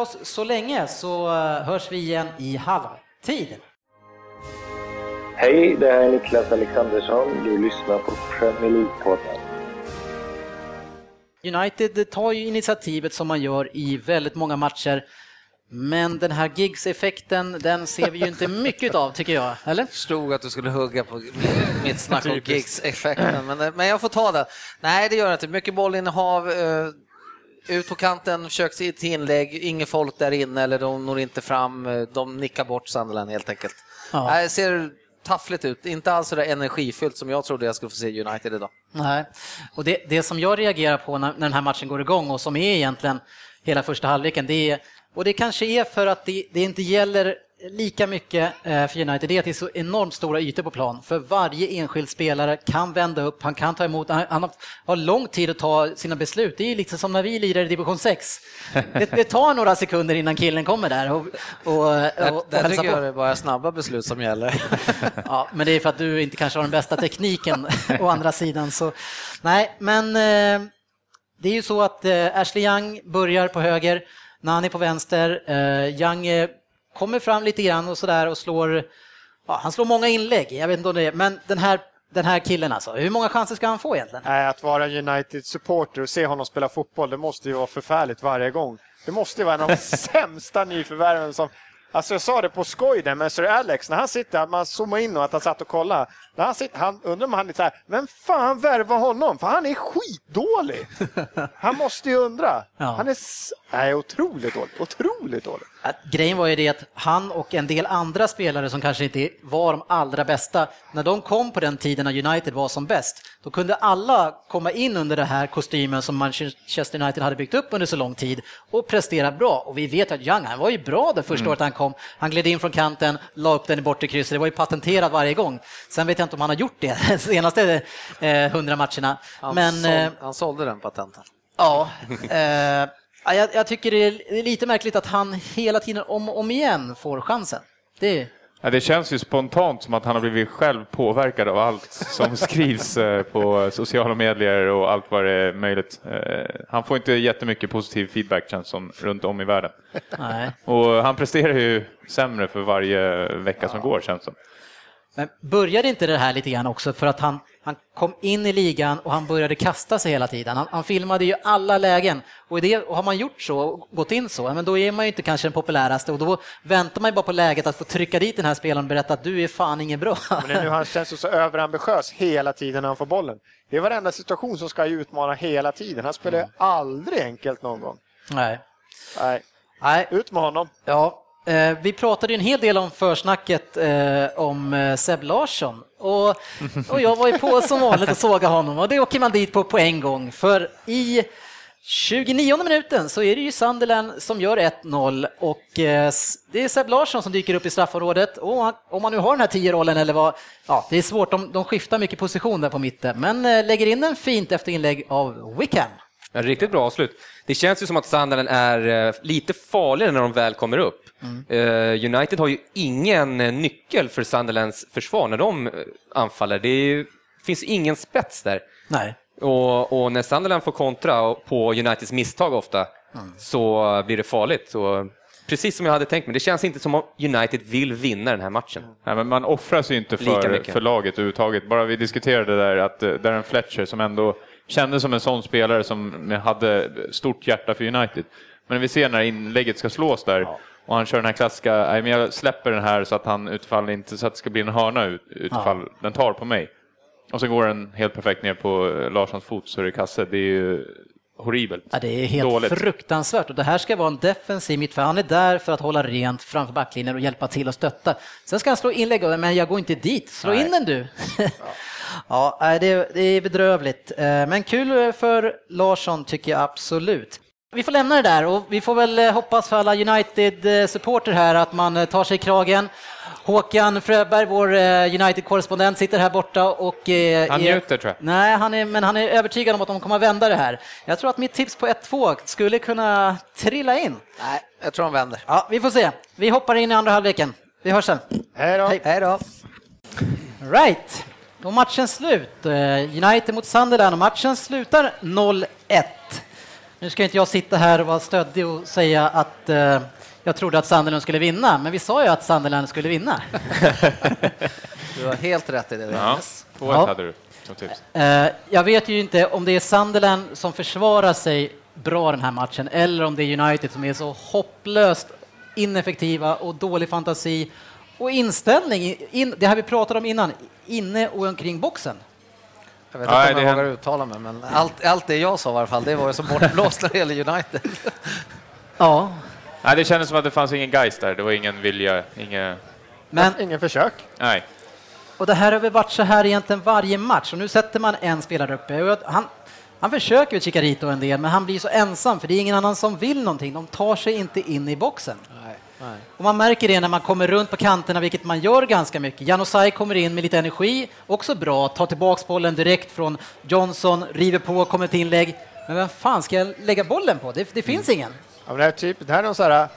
Oss så länge så eh, hörs vi igen i halvtid. Hej, det här är Niklas Alexandersson. Du lyssnar på Premier League-podden. United tar ju initiativet som man gör i väldigt många matcher. Men den här gigs-effekten, den ser vi ju inte mycket av tycker jag, eller? förstod att du skulle hugga på mitt snack om gigs-effekten, men, men jag får ta det. Nej, det gör jag inte. Mycket bollinnehav. Ut på kanten, försöker sig till inlägg, inget folk där inne eller de når inte fram, de nickar bort Sunderland helt enkelt. Ja. Det ser taffligt ut, inte alls så där energifyllt som jag trodde jag skulle få se United idag. Nej, och det, det som jag reagerar på när, när den här matchen går igång och som är egentligen hela första halvleken, det är, och det kanske är för att det, det inte gäller lika mycket eh, för United, det är att det är så enormt stora ytor på plan. För varje enskild spelare kan vända upp, han kan ta emot, han, har lång tid att ta sina beslut. Det är liksom som när vi lirar i division 6. Det, det tar några sekunder innan killen kommer där och, och, och, och där tycker på. jag det är bara snabba beslut som gäller. Ja, men det är för att du inte kanske har den bästa tekniken å andra sidan. Så, nej, men eh, det är ju så att eh, Ashley Young börjar på höger, Nani på vänster. Young kommer fram lite grann och sådär och slår, ja, han slår många inlägg, jag vet inte om det är, men den här, den här killen alltså, hur många chanser ska han få egentligen? Nej, att vara United-supporter och se honom spela fotboll, det måste ju vara förfärligt varje gång. Det måste ju vara en av de sämsta nyförvärven som... Alltså jag sa det på skoj där med Sir Alex, när han sitter, man zoomar in och att han satt och kollade. När han sitter, han undrar om han är så här, vem fan värvar honom? För han är skitdålig! Han måste ju undra. Ja. Han är nej, otroligt dålig. Otroligt dålig. Att grejen var ju det att han och en del andra spelare som kanske inte var de allra bästa, när de kom på den tiden när United var som bäst, då kunde alla komma in under den här kostymen som Manchester United hade byggt upp under så lång tid och prestera bra. Och vi vet att Young, han var ju bra det första året han kom. Han gled in från kanten, la upp den i bortre krysset, det var ju patenterat varje gång. Sen vet jag inte om han har gjort det de senaste eh, hundra matcherna. Han, Men, såld, eh, han sålde den patenten. Ja, eh, ja, jag, jag tycker det är lite märkligt att han hela tiden om och om igen får chansen. Det, Ja, det känns ju spontant som att han har blivit själv påverkad av allt som skrivs eh, på sociala medier och allt vad det är möjligt. Eh, Han får inte jättemycket positiv feedback känns som runt om i världen. nej. Och han presterar ju sämre för varje vecka som går känns som. Men började inte det här lite grann också för att han, han kom in i ligan och han började kasta sig hela tiden. Han, han filmade ju alla lägen och, det, och har man gjort så, och gått in så, men då är man ju inte kanske den populäraste och då väntar man ju bara på läget att få trycka dit den här spelaren och berätta att du är fan ingen bra. Men det är nu han känns så överambitiös hela tiden när han får bollen. Det är varenda situation som ska utmana hela tiden. Han spelar ju aldrig enkelt någon gång. Nej. Nej, Nej, ut med honom. Ja, Eh, vi pratade ju en hel del om försnacket eh, om eh, Seb Larsson. Och, och jag var ju på som vanligt och såga honom. Och det åker man dit på på en gång. För i 29 minuten så är det ju Sunderland som gör 1-0 och det är Seb Larsson som dyker upp i straffområdet. Och om man nu har den här 10-rollen eller vad, ja det är svårt, de, de skiftar mycket position där på mitten. Men lägger in den fint efter inlägg av Wickham. Ja, riktigt bra avslut. Det känns ju som att Sunderland är eh, lite farligare när de väl kommer upp. Eh, United har ju ingen eh, nyckel för Sunderlands försvar när de anfaller. Det ju, finns ingen spets där. Nej. Och, och när Sunderland får kontra på Uniteds misstag ofta så blir det farligt. Så, precis som jag hade tänkt mig. Det känns inte som om United vill vinna den här matchen. Nej, men man offrar sig inte för, för laget överhuvudtaget. Bara vi diskuterade där att Darren Fletcher som ändå kändes som en sån spelare som hade stort hjärta för United. Men vi ser när inlägget ska slås där och han kör den här klassiska, nej men jag släpper den här så att han utfall inte så att det ska bli en hörna ut, utfall den tar på mig. Och så går den helt perfekt ner på Larssons fot så är det kasse. Det är ju horribelt. Ja, det är helt Dåligt. fruktansvärt och det här ska vara en defensiv mittfältare. Han är där för att hålla rent framför backlinjen och hjälpa till och stötta. Sen ska han slå inlägg, men jag går inte dit. Slå Nej. in den du! ja, nej, det, är bedrövligt. Eh, Men kul för Larsson tycker jag absolut. Vi får lämna det där och vi får väl eh, hoppas för alla United-supporter här att man eh, tar sig i kragen. Håkan Fröberg, vår eh, United-korrespondent, sitter här borta och... eh, Han är- njuter tror jag. Nej, han är, men han är övertygad om att de kommer att vända det här. Jag tror att mitt tips på 1-2 skulle kunna trilla in. Nej, jag tror de vänder. Ja, vi får se. Vi hoppar in i andra halvleken. Vi hörs sen. Hej då. Hej då. Right, då är matchen slut. Eh, United mot Sunderland och matchen slutar 0-1. Nu ska inte jag sitta här och vara stöddig och säga att eh, jag trodde att Sunderland skulle vinna, men vi sa ju att Sunderland skulle vinna. Du har helt rätt i det. Ja, Ja. hade du som tips. Eh, Jag vet ju inte om det är Sunderland som försvarar sig bra den här matchen eller om det är United som är så hopplöst ineffektiva och dålig fantasi och inställning, in, det här vi pratade om innan, inne och omkring boxen. Jag vet inte Nej, om jag det vågar uttala mig, men allt, allt det jag sa i alla fall, det var ju som bortblåst när det gäller United. Ja, Nej, det kändes som att det fanns ingen geist där. Det var ingen vilja, ingen... men Ingen försök. Nej. Och det här har väl varit så här egentligen varje match och nu sätter man en spelare uppe. Han, han försöker ju Chicarito en del, men han blir så ensam för det är ingen annan som vill någonting. De tar sig inte in i boxen. Nej, nej. Och man märker det när man kommer runt på kanterna, vilket man gör ganska mycket. Janosaj kommer in med lite energi, också bra, tar tillbaks bollen direkt från Johnson, river på, kommer ett inlägg. Men vem fan ska jag lägga bollen på? Det, det finns ingen. Men det, här är typ, det här är någon så här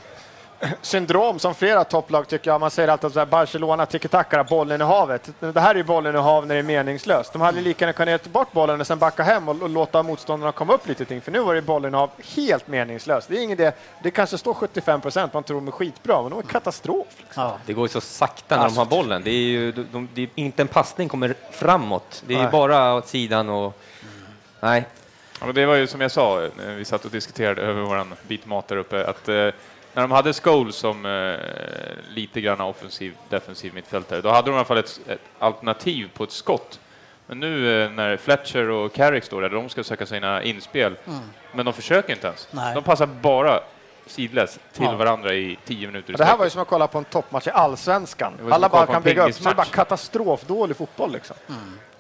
äh, syndrom som flera topplag tycker jag. Man säger alltid att Barcelona tiki-taka, bollen i havet. Det här är ju bollen i hav när det är meningslöst. De hade lika gärna kunnat ta bort bollen och sen backa hem och, och låta motståndarna komma upp lite till. För nu var det bollen i hav helt meningslöst. Det är ingen det. Det kanske står 75 procent, man tror de är skitbra, men de är katastrof. Ja. Det går ju så sakta när de har bollen. Det är ju de, de, det är inte en passning kommer framåt. Det är bara åt sidan och... Nej, Ja, det var ju som jag sa när vi satt och diskuterade över våran bit mat där uppe, att eh, när de hade Scholes som eh, lite grann offensiv, defensiv mittfältare, då hade de i alla fall ett, ett alternativ på ett skott. Men nu eh, när Fletcher och Carrick står där, de ska söka sina inspel, men de försöker inte ens. Nej. De passar bara sidleds till Ja. varandra i tio minuter. i Det här var ju som att kolla på en toppmatch i allsvenskan. Alla bara kan bygga upp, så det är bara katastrofdålig fotboll liksom.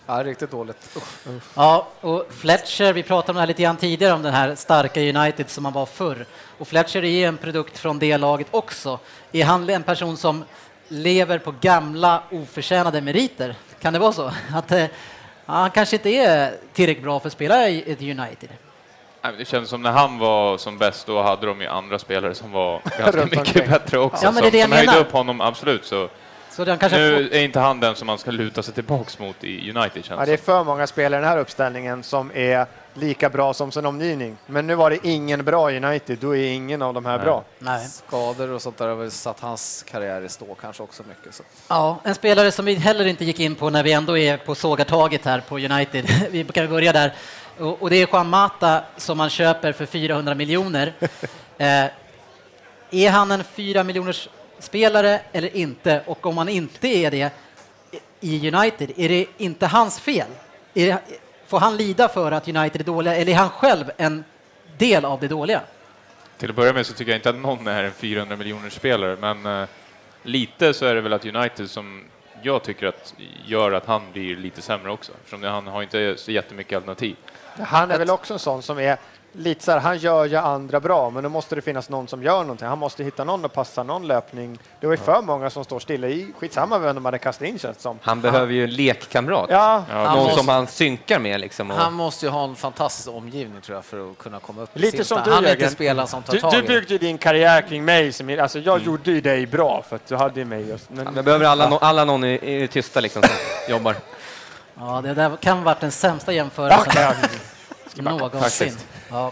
Ja, riktigt dåligt. Usch. Ja, och Fletcher, vi pratade om det här lite grann tidigare, om den här starka United som han var förr. Och Fletcher är ju en produkt från det laget också. Är han en person som lever på gamla oförtjänade meriter? Kan det vara så? Att eh, ja, han kanske inte är tillräckligt bra för att spela i ett United? Det kändes som när han var som bäst, då hade de ju andra spelare som var ganska mycket bättre också. Ja, men det är som det jag som höjde upp honom, absolut. Så nu är inte han den som man ska luta sig tillbaks mot i United, känns Ja, det är för många spelare i den här uppställningen som är lika bra som sin omgivning. Men nu var det ingen bra i United, då är ingen av de här bra. Nej. Skador och sånt där har väl satt hans karriär i stå kanske också mycket. Så. Ja, en spelare som vi heller inte gick in på när vi ändå är på sågartaget här på United. Vi kan börja där. Och, och det är Juan Mata som man köper för 400 miljoner. Eh, är han en 4 miljoners spelare eller inte? Och om han inte är det i United, är det inte hans fel? Är det, får han lida för att United är dåliga eller är han själv en del av det dåliga? Till att börja med så tycker jag inte att någon är en 400 miljoner spelare, men eh, lite så är det väl att United som jag tycker att gör att han blir lite sämre också, eftersom det- han har inte så jättemycket alternativ. Han är väl också en sån som är lite så här, han gör ju andra bra, men då måste det finnas någon som gör någonting. Han måste hitta någon och passa någon löpning. Det var ju för många som står stilla i, skitsamma vem de hade kastat in känns som. han behöver ju en lekkamrat. Ja, Ja, Någon måste- som han synkar med liksom. Och, Han måste ju ha en fantastisk omgivning tror jag för att kunna komma upp Lite som du, Han är inte spelaren som tar du, tag du i det. byggde ju din karriär kring mig. Som, alltså jag gjorde ju dig bra för att du hade ju mig just. Men, Vi behöver alla, no- alla någon i, i tysta liksom som jobbar. Ja, det där kan ha varit den sämsta jämförelsen. Någonsin. Faktiskt. Ja.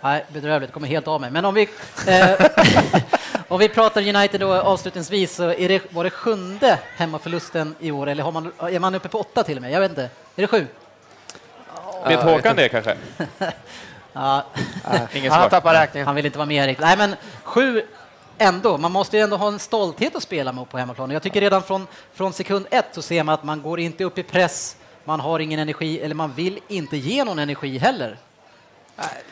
Nej, bedrövligt, kommer helt av mig. Men om vi, eh, om vi pratar United då avslutningsvis så är det, var det sjunde hemmaförlusten i år eller har man, är man uppe på åtta till och med? Jag vet inte. Är det sju? Vet Håkan det kanske? Ja, han tappar räkningen. han vill inte vara med riktigt. Nej, men sju ändå. Man måste ju ändå ha en stolthet att spela med på hemmaplan. Jag tycker redan från, från sekund ett så ser man att man går inte upp i press, man har ingen energi eller man vill inte ge någon energi heller.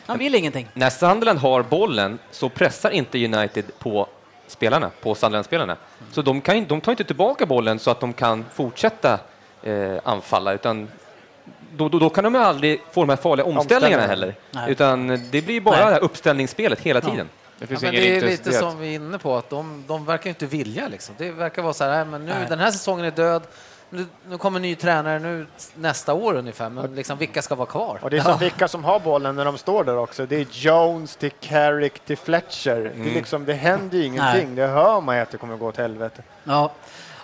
Man vill ingenting. När Sunderland har bollen så pressar inte United på spelarna, på Sunderland-spelarna. Så de, kan, de tar inte tillbaka bollen så att de kan fortsätta eh, anfalla, utan då, då, då kan de ju aldrig få de här farliga omställningarna heller. Nej. Utan det blir bara Nej. det här uppställningsspelet hela tiden. Det Ja, men ingen det är lite som vi är inne på, att de, de verkar inte vilja. Liksom. Det verkar vara så här, "Nej, men nu, Nej. den här säsongen är död, nu, nu kommer ny tränare nu nästa år ungefär, men liksom, vilka ska vara kvar? Och det är som vilka som har bollen när de står där också. Det är Jones till Carrick till Fletcher. Det, är liksom, det händer ju ingenting. Det hör man ju att det kommer gå åt helvete. Ja,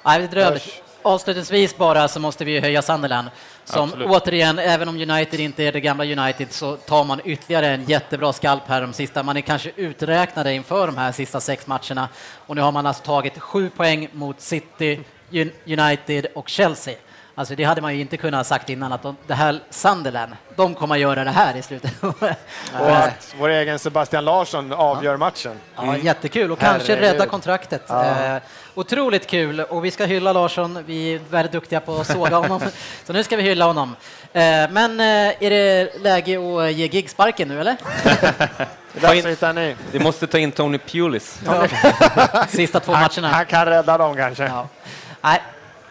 Nej, det. Hörs. Avslutningsvis bara så måste vi höja Sunderland. Som Absolut. återigen, även om United inte är det gamla United så tar man ytterligare en jättebra skalp här de sista. Man är kanske uträknade inför de här sista sex matcherna. Och nu har man alltså tagit sju poäng mot City, United och Chelsea. Alltså det hade man ju inte kunnat ha sagt innan att de, det här Sunderland, de kommer att göra det här i slutet. Och att vår egen Sebastian Larsson avgör matchen. Ja, jättekul och kanske Herregud. rädda kontraktet. Eh, Otroligt kul och vi ska hylla Larsson. Vi är väldigt duktiga på att såga honom, så nu ska vi hylla honom. Eh, Men eh, är det läge att ge gig sparken nu eller? Vi måste ta in Tony Pulis. Sista två Han, matcherna. han kan rädda dem kanske. Ja. Nej,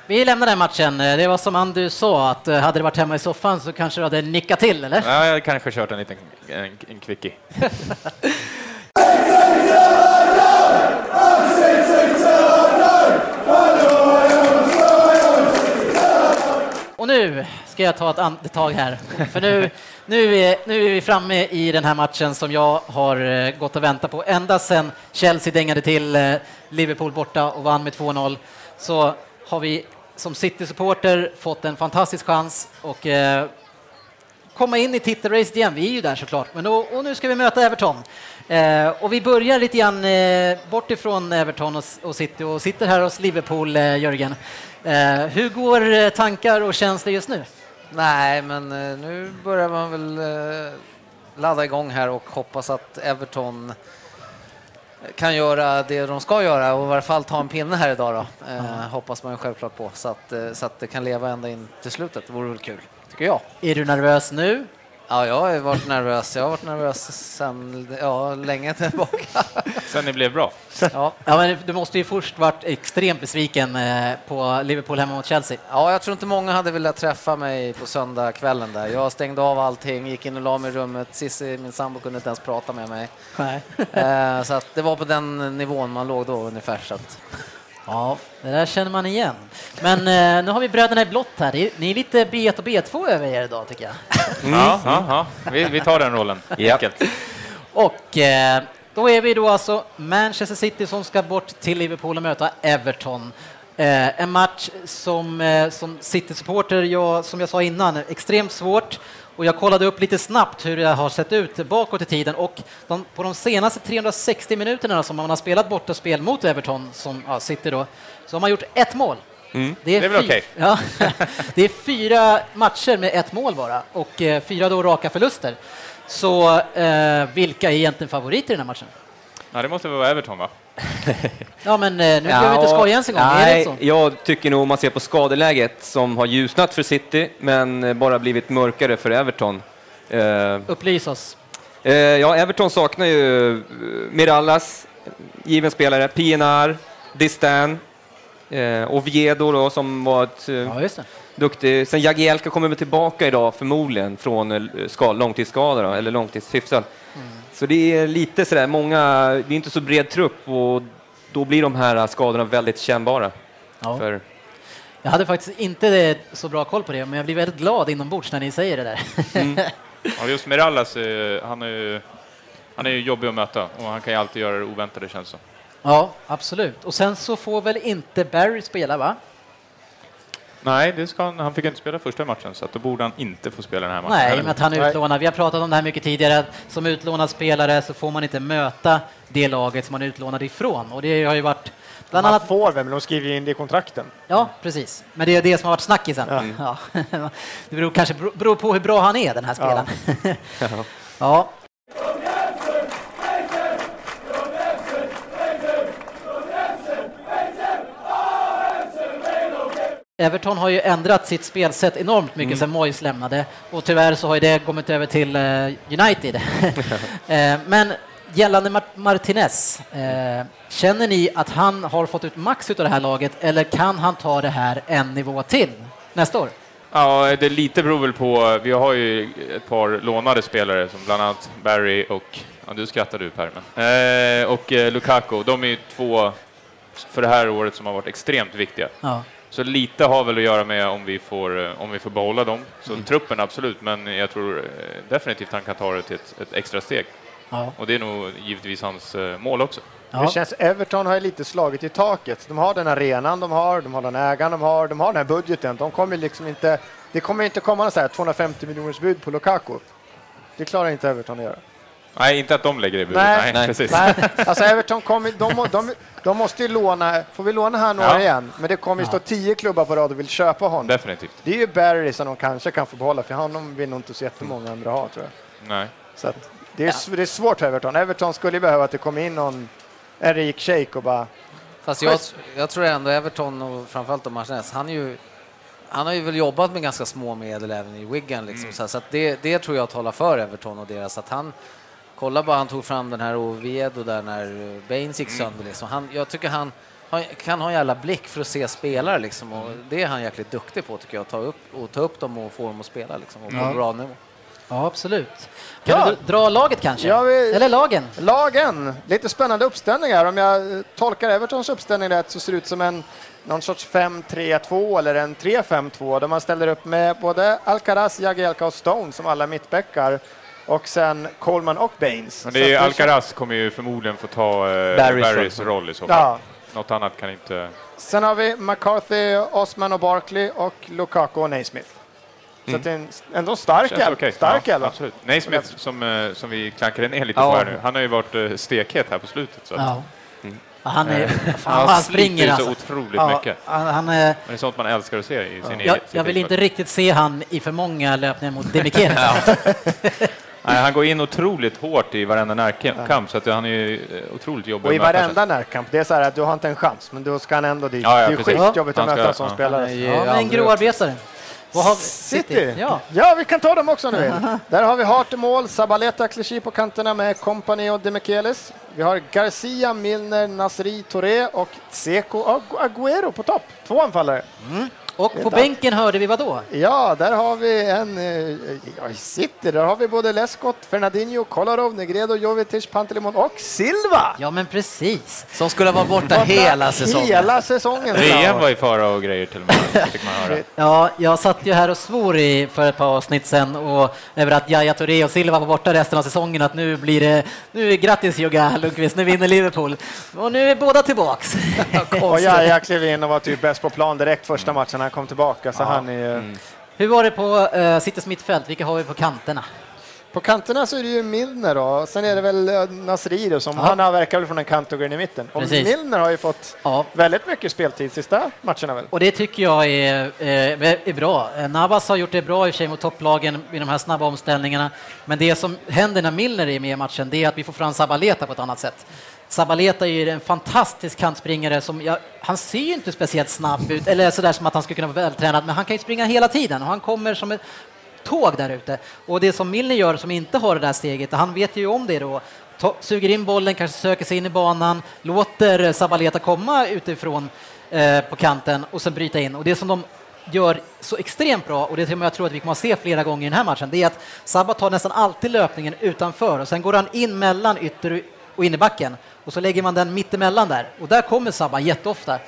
vi lämnar den matchen. Det var som Andu sa, att eh, hade det varit hemma i soffan så kanske du hade nickat till, eller? Ja, jag hade kanske kört en liten en, en quickie. Och nu ska jag ta ett andetag här, för nu, nu, är, nu är vi framme i den här matchen som jag har eh, gått och väntat på ända sedan Chelsea dängade till eh, Liverpool borta och vann med 2-0. Så har vi som City-supporter fått en fantastisk chans och eh, komma in i titelracet igen. Vi är ju där såklart, men då, och nu ska vi möta Everton. Eh, och vi börjar lite grann eh, bort ifrån Everton och, och City och sitter här hos Liverpool, eh, Jörgen. Eh, hur går eh, tankar och känslor just nu? Nej, men eh, nu börjar man väl eh, ladda igång här och hoppas att Everton kan göra det de ska göra och i varje fall ta en pinne här idag då. Eh, Hoppas man ju självklart på så att, eh, så att det kan leva ända in till slutet. Det vore väl kul, tycker jag. Är du nervös nu? Ja, jag har varit nervös. Jag har varit nervös sedan ja, länge tillbaka. Sen ni blev bra. Ja. Ja, men du måste ju först varit extremt besviken eh, på Liverpool hemma mot Chelsea. ja, jag tror inte många hade velat träffa mig på söndagskvällen där. Jag stängde av allting, gick in och la mig i rummet. Cissi, min sambo, kunde inte ens prata med mig. Nej. Eh, så att det var på den nivån man låg då ungefär. Så att, Ja, det där känner man igen. Men eh, nu har vi bröderna i blått här. Det är- Ni är lite B1 och B2 över er idag tycker jag. Ja, ja, ja. Vi, vi tar den rollen. Enkelt. Och eh, då är vi då alltså Manchester City som ska bort till Liverpool och möta Everton. Eh, en match som, eh, som City-supporter, jag, som jag sa innan, extremt svårt. Och jag kollade upp lite snabbt hur det har sett ut bakåt i tiden och de, på de senaste 360 minuterna som man har spelat bortaspel mot Everton, som ja, City då, så har man gjort ett mål. Mm. Det är väl fy- okej. Ja, det är fyra matcher med ett mål bara och eh, fyra då raka förluster. Så eh, vilka är egentligen favoriter i den här matchen? Ja, det måste väl vara Everton, va? Ja, men eh, nu behöver vi inte skoja ens en gång. Nej, jag tycker nog om man ser på skadeläget som har ljusnat för City, men eh, bara blivit mörkare för Everton. Eh, Upplys oss. ja, Everton saknar ju Mirallas, given spelare, PNR, Distan, Oviedo då, som var ett Ja, just det. duktig. Sen Jagielka kommer väl tillbaka idag förmodligen från långtidsskada då, eller långtidshyfsad. Så det är lite sådär, många, det är inte så bred trupp och då blir de här skadorna väldigt kännbara. Ja. För, Jag hade faktiskt inte så bra koll på det, men jag blir väldigt glad inombords när ni säger det där. Ja, just Mirallas, eh, han är ju han är ju jobbig att möta och han kan ju alltid göra det oväntade känns det ja, absolut. Och sen så får väl inte Barry spela, va? Nej, det ska han, han fick inte spela första matchen så att då borde han inte få spela den här matchen. Nej, men att han är utlånad. Vi har pratat om det här mycket tidigare. att Som utlånad spelare så får man inte möta det laget som man är utlånad ifrån. Och det har ju varit bland Man annat... får väl, men de skriver ju in det i kontrakten. Ja, precis. Men det är det som har varit snackisen. Ja. Det beror kanske beror på hur bra han är, den här spelaren. Ja. Everton har ju ändrat sitt spelsätt enormt mycket sedan Moyes lämnade och tyvärr så har ju det kommit över till eh, United. Eh, Men gällande Mar- Martinez, eh, känner ni att han har fått ut max av det här laget eller kan han ta det här en nivå till nästa år? Ja, det lite beror väl på. Vi har ju ett par lånade spelare som bland annat Barry och, ja du skrattar du Per, men, och Lukaku. De är ju två för det här året som har varit extremt viktiga. Ja. Så lite har väl att göra med om vi får, eh, om vi får behålla dem. Så Mm. truppen absolut, men jag tror eh, definitivt han kan ta det till ett, ett extra steg. Ja. Och det är nog givetvis hans eh, mål också. Det Ja. känns, Everton har ju lite slagit i taket. De har den arenan de har, de har den ägaren de har, de har den här budgeten. De kommer liksom inte, det kommer inte komma så här 250 miljoners bud på Lukaku. Det klarar inte Everton att göra. Nej, inte att de lägger i budet. Nej, Nej, precis. Nej, alltså Everton kommer, de, de, de måste ju låna, får vi låna här några Ja. igen? Men det kommer ju stå tio klubbar på rad och vill köpa honom. Definitivt. Det är ju Barry som de kanske kan få behålla, för honom vill nog inte så jättemånga andra ha tror jag. Nej. Så att det, är, sv- det är svårt för Everton. Everton skulle ju behöva att det kom in någon en rik shejk och bara Fast jag, jag tror ändå Everton och framförallt då Martinez, han är ju han har ju väl jobbat med ganska små medel även i Wigan liksom, så, så att det, det tror jag talar för Everton och deras att han kolla bara han tog fram den här Oviedo där när Baines gick sönder liksom. Han, jag tycker han, han kan ha en jävla blick för att se spelare liksom och det är han jäkligt duktig på tycker jag, att ta upp, och ta upp dem och få dem att spela liksom och på Ja. bra nivå. Ja, absolut. Kan Ja. du dra laget kanske? Ja, vi- Eller lagen? Lagen, lite spännande uppställningar. Om jag eh, tolkar Evertons uppställning rätt så ser det ut som en någon sorts 5-3-2 eller en 3-5-2 där man ställer upp med både Alcaraz, Jagielka och Stone som alla mittbackar och sen Coleman och Baines. Men det är Så Alcaraz kommer ju förmodligen få ta eh, Barrys Barrys roll. i så fall. Ja. Något annat kan inte... Sen har vi McCarthy, Osman och Barkley och Lukaku och Naismith. Så att det är en, ändå stark, Känns el- okej. stark ja, elva. Absolut. Naismith som, eh, som vi klankade ner lite Ja. nu, han har ju varit eh, stekhet här på slutet. Så Ja. Ja, Han, är, eh, fan, vad han springer alltså. så otroligt Ja, mycket. han, han, eh, Men det är sånt man älskar att se i sin egen jag, jag vill inte riktigt se han i för många löpningar mot Demichelis. Nej, han går in otroligt hårt i varenda närkamp, så att han är ju eh, otroligt jobbig Och i varenda närkamp, det är så här att du har inte en chans, men då ska han ändå dit. Ja, ja, det är precis. skitjobbigt att möta en sån ja. spelare. Ja, men en grovarbetare. Vi? City. Ja. Ja. vi kan ta dem också vill. Där har vi Hart i mål, Zabaleta, Clichy på kanterna med Company och Demichelis. Vi har Garcia, Milner, Nasri, Touré och Tseko Agüero på topp. Två anfallare. Och på Vänta. bänken hörde vi vad då? Ja, där har vi en... eh, Ja, City, där har vi både Lescott, Fernandinho, Kolarov, Negredo, Jovetic, Pantelimon och Silva! Ja, men precis. Som skulle vara borta hela säsongen. Hela säsongen. VM var i fara och grejer till och med, fick man höra. Ja, jag satt ju här och svor i för ett par avsnitt sen och över att Yahya Touré och Silva var borta resten av säsongen att nu blir det, nu är grattis Jogga Lundqvist, nu vinner Liverpool. Och nu är båda tillbaks. Och Jaja klev in och var typ bäst på plan direkt första matchen han kom tillbaka. Så han är, Hur var det på uh, Citys mittfält? Vilka har vi på kanterna? På kanterna så är det ju Milner då. Sen är det väl eh, Nasri som Ja. han har verkar väl från en kant och går in i mitten. Och Precis. Milner har ju fått Ja. väldigt mycket speltid sista matcherna väl. Och det tycker jag är, eh, är bra. Eh, Navas har gjort det bra i och för sig mot topplagen i de här snabba omställningarna. Men det som händer när Milner är med i matchen, det är att vi får fram Zabaleta på ett annat sätt. Zabaleta är ju en fantastisk kantspringare som, jag, han ser ju inte speciellt snabb ut, eller sådär som att han skulle kunna vara vältränad, men han kan ju springa hela tiden och han kommer som ett tåg där ute. Och det som Milner gör som inte har det där steget, han vet ju om det då, to- suger in bollen, kanske söker sig in i banan, låter Zabaleta komma utifrån eh, på kanten och sen bryta in. Och det som de gör så extremt bra, och det som jag tror att vi kommer att se flera gånger i den här matchen, det är att Sabba tar nästan alltid löpningen utanför och sen går han in mellan ytter och innerbacken och så lägger man den mittemellan där och där kommer Sabba jätteofta.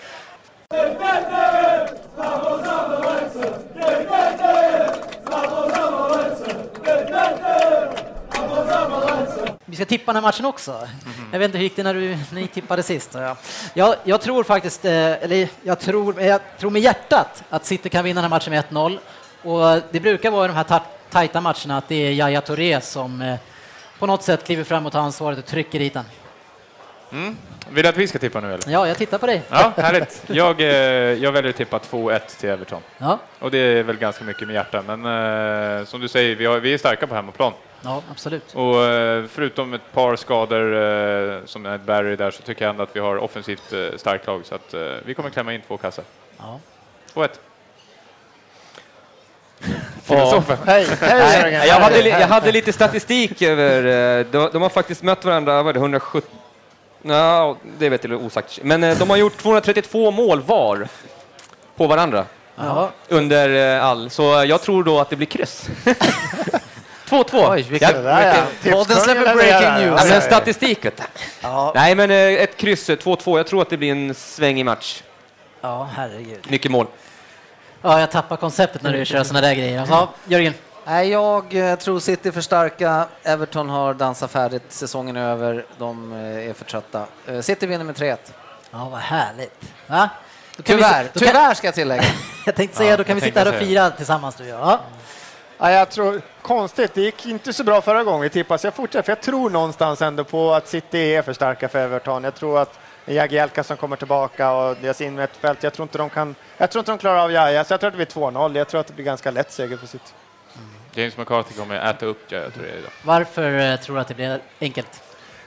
Vi ska tippa den här matchen också. Jag vet inte hur gick det när du, ni tippade sist? Ja. Jag, jag tror faktiskt, eh, eller jag tror, jag tror med hjärtat att City kan vinna den här matchen med 1-0. Och det brukar vara i de här ta- tajta matcherna att det är Yahya Touré som eh, på något sätt kliver fram och tar ansvaret och trycker dit den. Vill du att vi ska tippa nu eller? Ja, jag tittar på dig. Ja, härligt. Jag, eh, jag väljer att tippa 2-1 till Everton. Ja, Och det är väl ganska mycket med hjärta, men eh, som du säger, vi, har, vi är starka på hemmaplan. ja absolut. Och eh, förutom ett par skador eh, som är Barry där så tycker jag ändå att vi har offensivt eh, starkt lag så att eh, vi kommer klämma in två kassar. Ja. 2-1. Filosofen. Hej, hej! Jag hade, jag hade lite statistik över, de, de har faktiskt mött varandra, var det, 170, ja, det vet jag osagt, men eh, de har gjort 232 mål var på varandra Ja. under eh, all, så jag tror då att det blir kryss. 2-2. Oj, vilken, Det där, ja. vilken, podden Tipskungen släpper levererar. breaking Ja, news. men statistik vet du. Ja. Nej men eh, ett kryss, eh, 2-2, jag tror att det blir en svängig match. ja, herregud. Mycket mål. Ja, jag tappar konceptet när du kör såna där grejer. Ja, Jörgen? Nej, jag eh, tror City är för starka. Everton har dansat färdigt, säsongen är över. De eh, är för trötta. Eh, City vinner med 3-1. Ja, vad härligt. Va? Då kan vi Tyvärr, tyvärr ska jag tillägga. Jag tänkte säga, då kan vi sitta här och fira tillsammans du och jag. Ja. Ja, jag tror, konstigt, det gick inte så bra förra gången vi tippade, så jag fortsätter. För jag tror någonstans ändå på att City är för starka för Everton. Jag tror att Jagielka som kommer tillbaka och deras innermittfält, jag tror inte de kan, jag tror inte de klarar av Jaja, så jag tror att det blir 2-0. Jag tror att det blir ganska lätt seger för City. James McCarthy kommer äta upp jag tror det idag. Varför eh, tror du att det blir enkelt?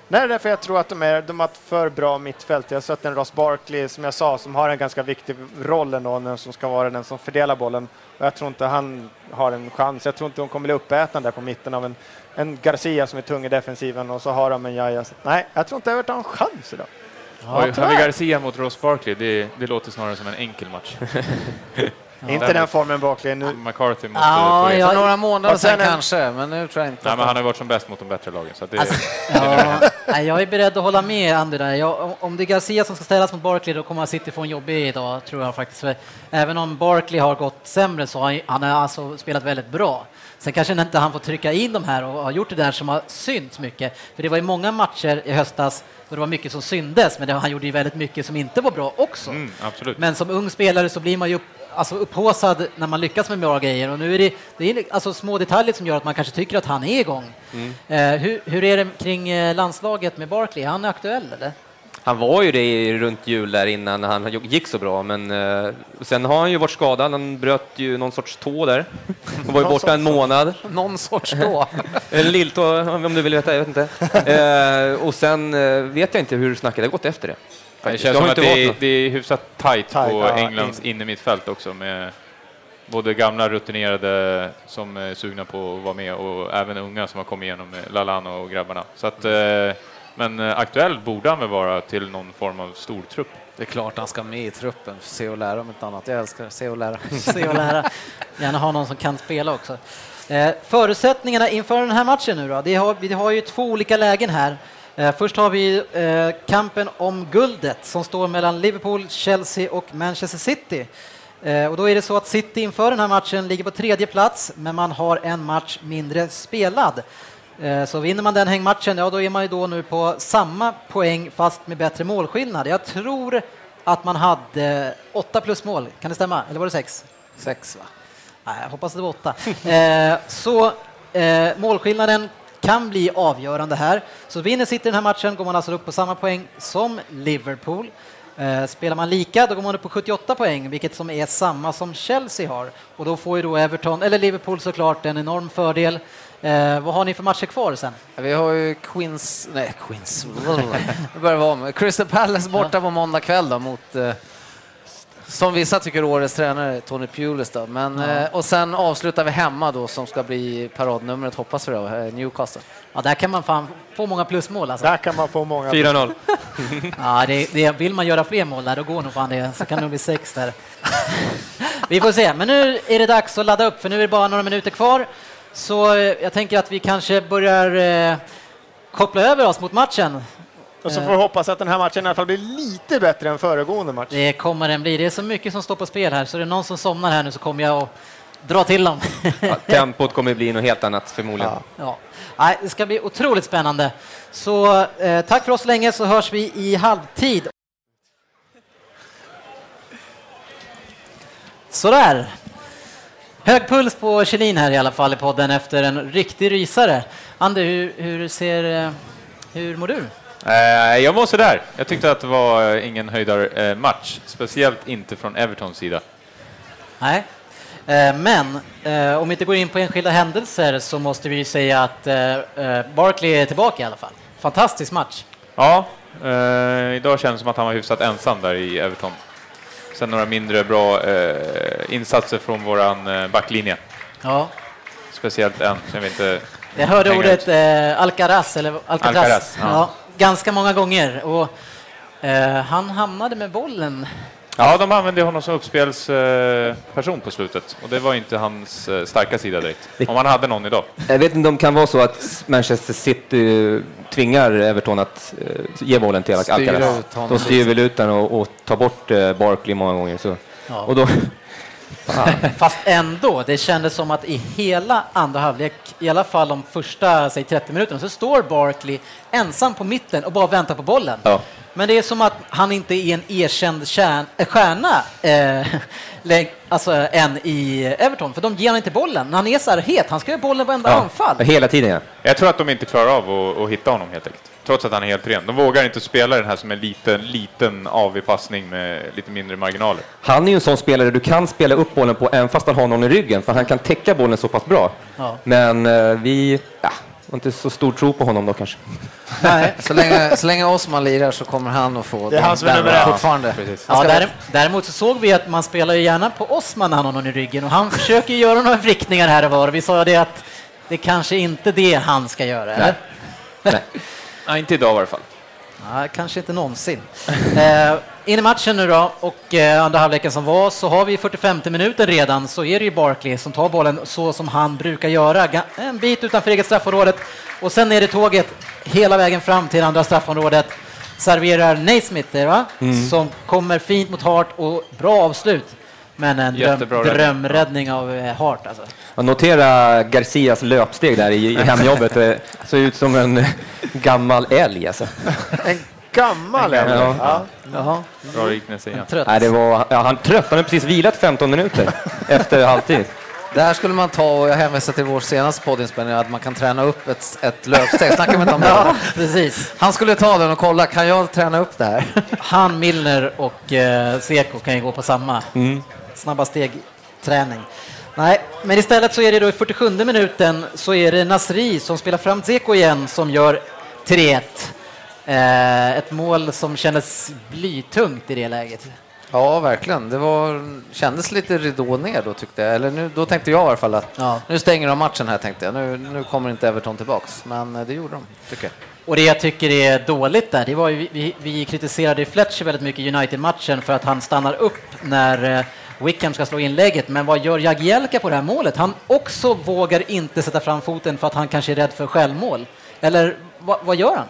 Nej, därför jag tror att de, är, de har ett för bra mittfält. Jag har sett en Ross Barkley, som jag sa, som har en ganska viktig roll ändå, den som ska vara den som fördelar bollen. Och jag tror inte han har en chans. Jag tror inte de kommer bli uppätande där på mitten av en, en Garcia som är tung i defensiven och så har de en Jaja. Nej, jag tror inte Everton har en chans idag. Ja, Oj, Javi Garcia mot Ross Barkley, det, det låter snarare som en enkel match. Ja. Inte den formen Barkley nu. McCarthy mot ja, ja, För några månader sedan en... kanske, men nu tror jag inte. Nej, men han har varit som bäst mot de bättre lagen. Så det, alltså, ja, jag är beredd att hålla med Andy där. Jag, om det är Garcia som ska ställas mot Barkley då kommer City få en jobbig idag, tror jag faktiskt. För även om Barkley har gått sämre så har han, han alltså spelat väldigt bra. Sen kanske inte han får trycka in de här och har gjort det där som har synts mycket. För det var ju många matcher i höstas då det var mycket som syndes, men det, han gjorde ju väldigt mycket som inte var bra också. Mm, men som ung spelare så blir man ju alltså upphåsad när man lyckas med bra grejer och nu är det, det är alltså små detaljer som gör att man kanske tycker att han är igång. Mm. Eh, hur, hur är det kring eh, landslaget med Barkley? Är han aktuell eller? Han var ju det runt jul där innan han gick så bra, men uh, sen har han ju varit skadad. Han bröt ju någon sorts tå där. Han var ju borta en månad. Någon sorts tå? en lilltå, om du vill veta, jag vet inte. Uh, och sen uh, vet jag inte hur snacket har gått efter det. Det känns som att det är, det är hyfsat tajt på ja, Englands in. innermittfält också med både gamla rutinerade som är sugna på att vara med och även unga som har kommit igenom med Lalana och grabbarna. Så att, eh, men eh, aktuell borde han väl vara till någon form av stortrupp. Det är klart han ska med i truppen, se och lära om inte annat. Jag älskar se och lära. se och lära. Gärna ha någon som kan spela också. Eh, förutsättningarna inför den här matchen nu då? Det har, vi har ju två olika lägen här. Eh, först har vi eh, kampen om guldet som står mellan Liverpool, Chelsea och Manchester City. Eh, och då är det så att City inför den här matchen ligger på tredje plats, men man har en match mindre spelad. Så vinner man den hängmatchen, ja då är man ju då nu på samma poäng fast med bättre målskillnad. Jag tror att man hade åtta plus mål, kan det stämma? Eller var det sex? Sex va? Nej, jag hoppas det var åtta. Så målskillnaden kan bli avgörande här. Så vinner City den här matchen går man alltså upp på samma poäng som Liverpool. Eh, spelar man lika då går man upp på 78 poäng, vilket som är samma som Chelsea har. Och då får ju då Everton, eller Liverpool såklart, en enorm fördel. Eh, vad har ni för matcher kvar sen? Vi har ju Queens, nej Queens, börjar vara om. Crystal Palace borta på måndag kväll då mot eh, som vissa tycker årets tränare, Tony Pulis då. Men, ja. eh, och sen avslutar vi hemma då som ska bli paradnumret, hoppas vi då, eh, Newcastle. Ja, där kan man fan få många plusmål alltså. Där kan man få många. 4-0. ja, det, det, vill man göra fler mål där, då går nog fan det, så kan det nog bli sex där. vi får se, men nu är det dags att ladda upp, för nu är det bara några minuter kvar. Så eh, jag tänker att vi kanske börjar eh, koppla över oss mot matchen. Och så får vi hoppas att den här matchen i alla fall blir lite bättre än föregående match. Det kommer den bli. Det är så mycket som står på spel här, så är det någon som somnar här nu så kommer jag att dra till dem. Ja, tempot kommer bli något helt annat förmodligen. Ja. ja. Nej, det ska bli otroligt spännande. Så eh, tack för oss länge så hörs vi i halvtid. Sådär. Hög puls på Kjellin här i alla fall i podden efter en riktig rysare. Ander, hur, hur, ser, eh, hur mår du? Eh, jag var sådär. Jag tyckte att det var ingen höjdarmatch, speciellt inte från Evertons sida. Nej, eh, men eh, om vi inte går in på enskilda händelser så måste vi säga att Barkley är tillbaka i alla fall. Fantastisk match. Ja, idag känns det som att han var hyfsat ensam där i Everton. Sen några mindre bra insatser från våran backlinje. Ja. Speciellt en, som vi inte jag hörde ordet eh, Alcaraz, eller Alcatraz. Alcaraz, ja. Ja, ganska många gånger. Och, eh, han hamnade med bollen. Ja, de använde honom som uppspelsperson på slutet och det var inte hans eh, starka sida direkt. Om han hade någon idag. Jag vet inte om det kan vara så att Manchester City tvingar Everton att eh, ge bollen till Alcaraz. De styr väl ut den och, och tar bort eh, Barkley många gånger. Så. Ja. Och då, Fast ändå, det kändes som att i hela andra halvlek, i alla fall de första säg 30 minuterna, så står Barkley ensam på mitten och bara väntar på bollen. Ja. Men det är som att han inte är en erkänd kärn, äh, stjärna eh, alltså, än i Everton, för de ger honom inte bollen. Han är så här het, han ska göra bollen varenda ja. anfall. Hela tiden, ja. Jag tror att de inte klarar av att, att hitta honom helt enkelt trots att han är helt ren. De vågar inte spela den här som en liten, liten avig passning med lite mindre marginaler. Han är ju en sån spelare du kan spela upp bollen på även fast han har någon i ryggen, för han kan täcka bollen så pass bra. Ja. Men eh, vi ja, har inte så stor tro på honom då kanske. Nej, så länge, så länge Osman lirar så kommer han att få Det är han som är nummer ett. fortfarande. Ja, där, däremot så såg vi att man spelar ju gärna på Osman när han har någon i ryggen och han försöker göra några vrickningar här och var. Vi sa det att det kanske inte är det han ska göra, eller? Nej. Nej, inte idag i alla fall. Ja, kanske inte någonsin. Eh, in i matchen nu då och eh, andra halvleken som var så har vi 45 minuten redan så är det ju Barkley som tar bollen så som han brukar göra, en bit utanför eget straffområdet och sen är det tåget hela vägen fram till andra straffområdet. Serverar Naismith va? Som kommer fint mot Hart och bra avslut. Men en Jättebra räddning. drömräddning av eh, Hart alltså. Jag noterar Garcias löpsteg där i, i hemjobbet. Det såg ut som en gammal älg alltså. En gammal en. Ja. Ja. Jaha, Bra liknelse igen. trött. Nej, det var, ja, han trött. Han hade precis vilat 15 minuter efter halvtid. Det här skulle man ta, och jag hänvisar till vår senaste poddinspelning, att man kan träna upp ett, ett löpsteg. Vi inte om det? Precis. Han skulle ta den och kolla, kan jag träna upp det här? Han, Milner och eh, Seko kan ju gå på samma snabba steg-träning. Nej, men istället så är det då i 47 minuten så är det Nasri som spelar fram Zeko igen som gör 3-1. Eh, ett mål som kändes blytungt i det läget. Ja, verkligen. Det var, kändes lite ridå ner då tyckte jag. Eller nu, då tänkte jag i alla fall att Ja. nu stänger de matchen här tänkte jag. Nu, nu kommer inte Everton tillbaks. Men eh, det gjorde de, tycker jag. Och det jag tycker är dåligt där, det var ju, vi, vi kritiserade Fletcher väldigt mycket i United-matchen för att han stannar upp när eh, Wickham ska slå inlägget, men vad gör Jagielka på det här målet? Han också vågar inte sätta fram foten för att han kanske är rädd för självmål. Eller vad, vad gör han?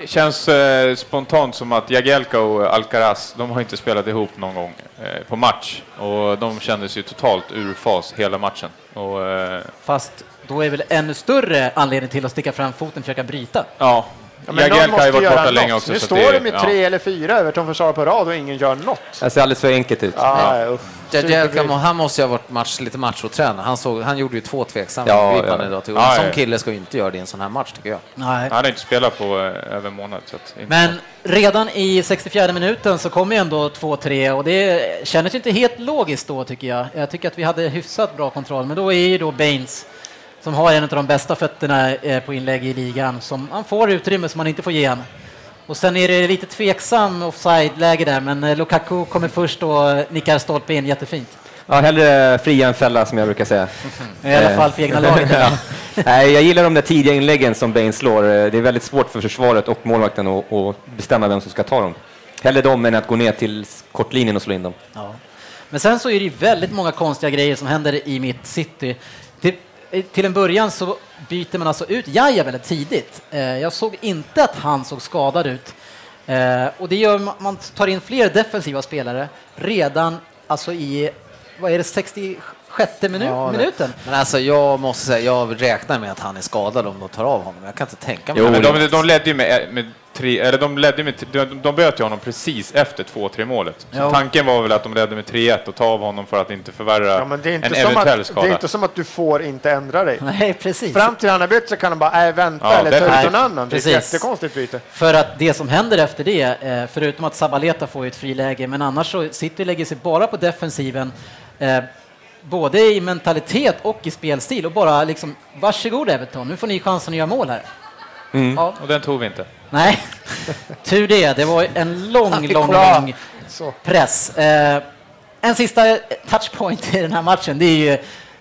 Det känns eh, spontant som att Jagielka och Alcaraz, de har inte spelat ihop någon gång eh, på match. Och de kändes ju totalt ur fas hela matchen. Och, eh, Fast då är väl ännu större anledning till att sticka fram foten och försöka bryta. ja, Ja, men har ju varit borta länge också. Nu så står det med ja. tre eller fyra Everton-försvarare på rad och ingen gör något. Det ser alldeles för enkelt ut. Ja, usch. Jagielka, må- han måste ju ha varit match, lite machotränare. Han, såg, han gjorde ju två tveksamma Ja, ingripanden ja. idag. Till, Ja, en sån ja. kille ska ju inte göra det i en sån här match, tycker jag. Nej. Han hade inte spelat på eh, över en månad. Så att, Men redan i 64 minuten så kom ju ändå 2-3 och det kändes ju inte helt logiskt då tycker jag. Jag tycker att vi hade hyfsat bra kontroll, men då är ju då Baines som har en av de bästa fötterna eh, på inlägg i ligan, som han får utrymme som man inte får ge han. Och sen är det lite tveksam offside-läge där, men eh, Lukaku kommer först och nickar stolpe in jättefint. Ja, hellre fria än fälla som jag brukar säga. I alla fall för egna laget. ja. Nej, jag gillar de där tidiga inläggen som Bain slår. Det är väldigt svårt för försvaret och målvakten att, att bestämma vem som ska ta dem. Hellre dem än att gå ner till kortlinjen och slå in dem. Ja. Men sen så är det ju väldigt många konstiga grejer som händer i mitt city. Till, till en början så byter man alltså ut Jaja väldigt tidigt. Eh, Jag såg inte att han såg skadad ut. Eh, Och det gör man- man tar in fler defensiva spelare redan alltså i, vad är det, 66 minu Ja, minuten? Men alltså, jag måste säga, jag räknar med att han är skadad om de tar av honom. Jag kan inte tänka mig Jo, men det. de, de ledde ju med, med tre, eller de ledde med, de, de böt ju honom precis efter 2-3 målet. Så Jo. tanken var väl att de ledde med 3-1 och ta av honom för att inte förvärra Ja, men det är inte, en som eventuell att, skada. det är inte som att du får inte ändra dig. Nej, precis. Fram till han har bytt så kan han bara, nej vänta Ja, eller ta ut någon annan. Det är ett Precis. jättekonstigt byte. För att det som händer efter det, eh, förutom att Sabaleta får ett friläge, men annars så City lägger sig bara på defensiven, eh, både i mentalitet och i spelstil och bara liksom, varsågod Everton, nu får ni chansen att göra mål här. Ja, Och den tog vi inte. Nej, tur det. Det var en lång, lång, lång press. Eh, en sista touchpoint i den här matchen, det är ju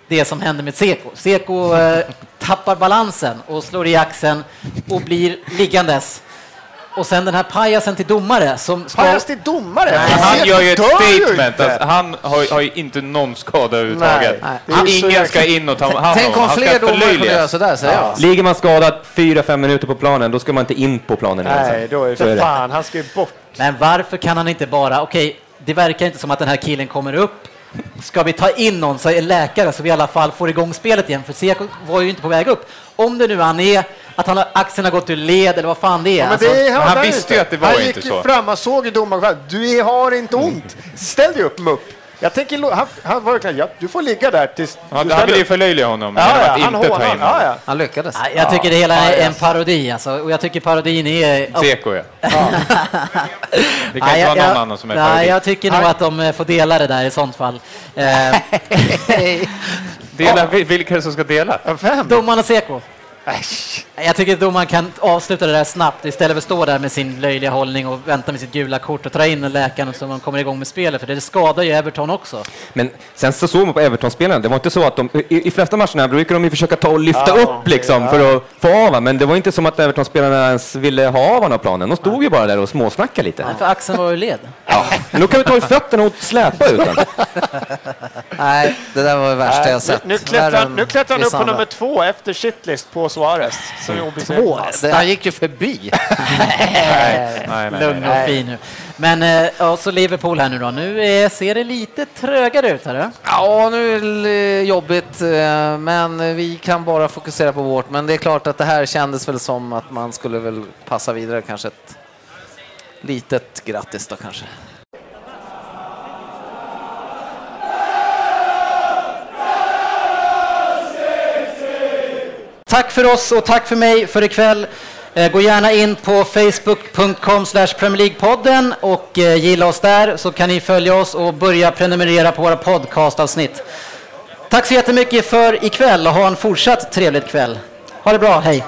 det som händer med Seko. Seko eh, tappar balansen och slår i axeln och blir liggandes. Och sen den här pajasen till domare som ska... Pajas till domare! Men han gör ju ett ju statement. Alltså, han har, har ju inte någon skada överhuvudtaget. Nej, ingen ska in och ta hand Tänk om om honom. fler Han ska domare kunde göra sådär, säger jag. Ligger man skadad fyra, fem minuter på planen, då ska man inte in på planen. Nej, då är det för det. fan, han ska ju bort. Men varför kan han inte bara, okej, det verkar inte som att den här killen kommer upp. Ska vi ta in någon, så en läkare, så vi i alla fall får igång spelet igen? För Seko var ju inte på väg upp. Om det nu han är, att han har, axeln har gått ur led eller vad fan det är. Ja, men alltså. det han hade visste ju att det var han inte gick ju så. fram, han såg ju domaren. Du har inte ont. Ställ dig upp mupp. Jag tänker, han, han var verkligen, ja, du får ligga där tills Han, du han ville förlöjliga honom Ja, ja, att han inte ta in Ja, honom. ja. Han lyckades. Nej, Jag tycker det hela är en parodi alltså. och jag tycker parodin är... Seko ja. Det kan Nej, inte vara någon jag- annan som är Nej, parodi. jag tycker nog att de eh, får dela det där i sånt fall. Eh, Dela, vil- vilka som ska dela? Ja, Vem? Jag tycker då man kan avsluta det där snabbt istället för att stå där med sin löjliga hållning och vänta med sitt gula kort och ta in läkaren så man kommer igång med spelet, för det skadar ju Everton också. Men sen så såg man på Everton-spelarna, det var inte så att de, i, i flesta matcherna brukar de ju försöka ta och lyfta Ja, upp liksom ja. för att få av men det var inte som att Everton-spelarna ens ville ha av honom planen. De stod ju bara där och småsnackade lite. Nej, för axeln var ju led. Ja. Men då kan vi ta i fötterna och släpa ut den. Nej, det där var det värsta jag sett. Nu, nu klättrar, han- än nu klättrar han upp på nummer två efter shitlist på Suarez. Är obesegrad. Två? Det, han gick ju förbi. Nej, nej, Lugn och nej. fin nu. Men eh, ja, så Liverpool här nu då. Nu eh, ser det lite trögare ut här. Ja, nu är det jobbigt, eh, men vi kan bara fokusera på vårt. Men det är klart att det här kändes väl som att man skulle väl passa vidare, kanske ett litet grattis då kanske. Tack för oss och tack för mig för ikväll. Eh, gå gärna in på facebook.com Premier League-podden och eh, gilla oss där så kan ni följa oss och börja prenumerera på våra podcastavsnitt. Tack så jättemycket för ikväll och ha en fortsatt trevlig kväll. Ha det bra, hej!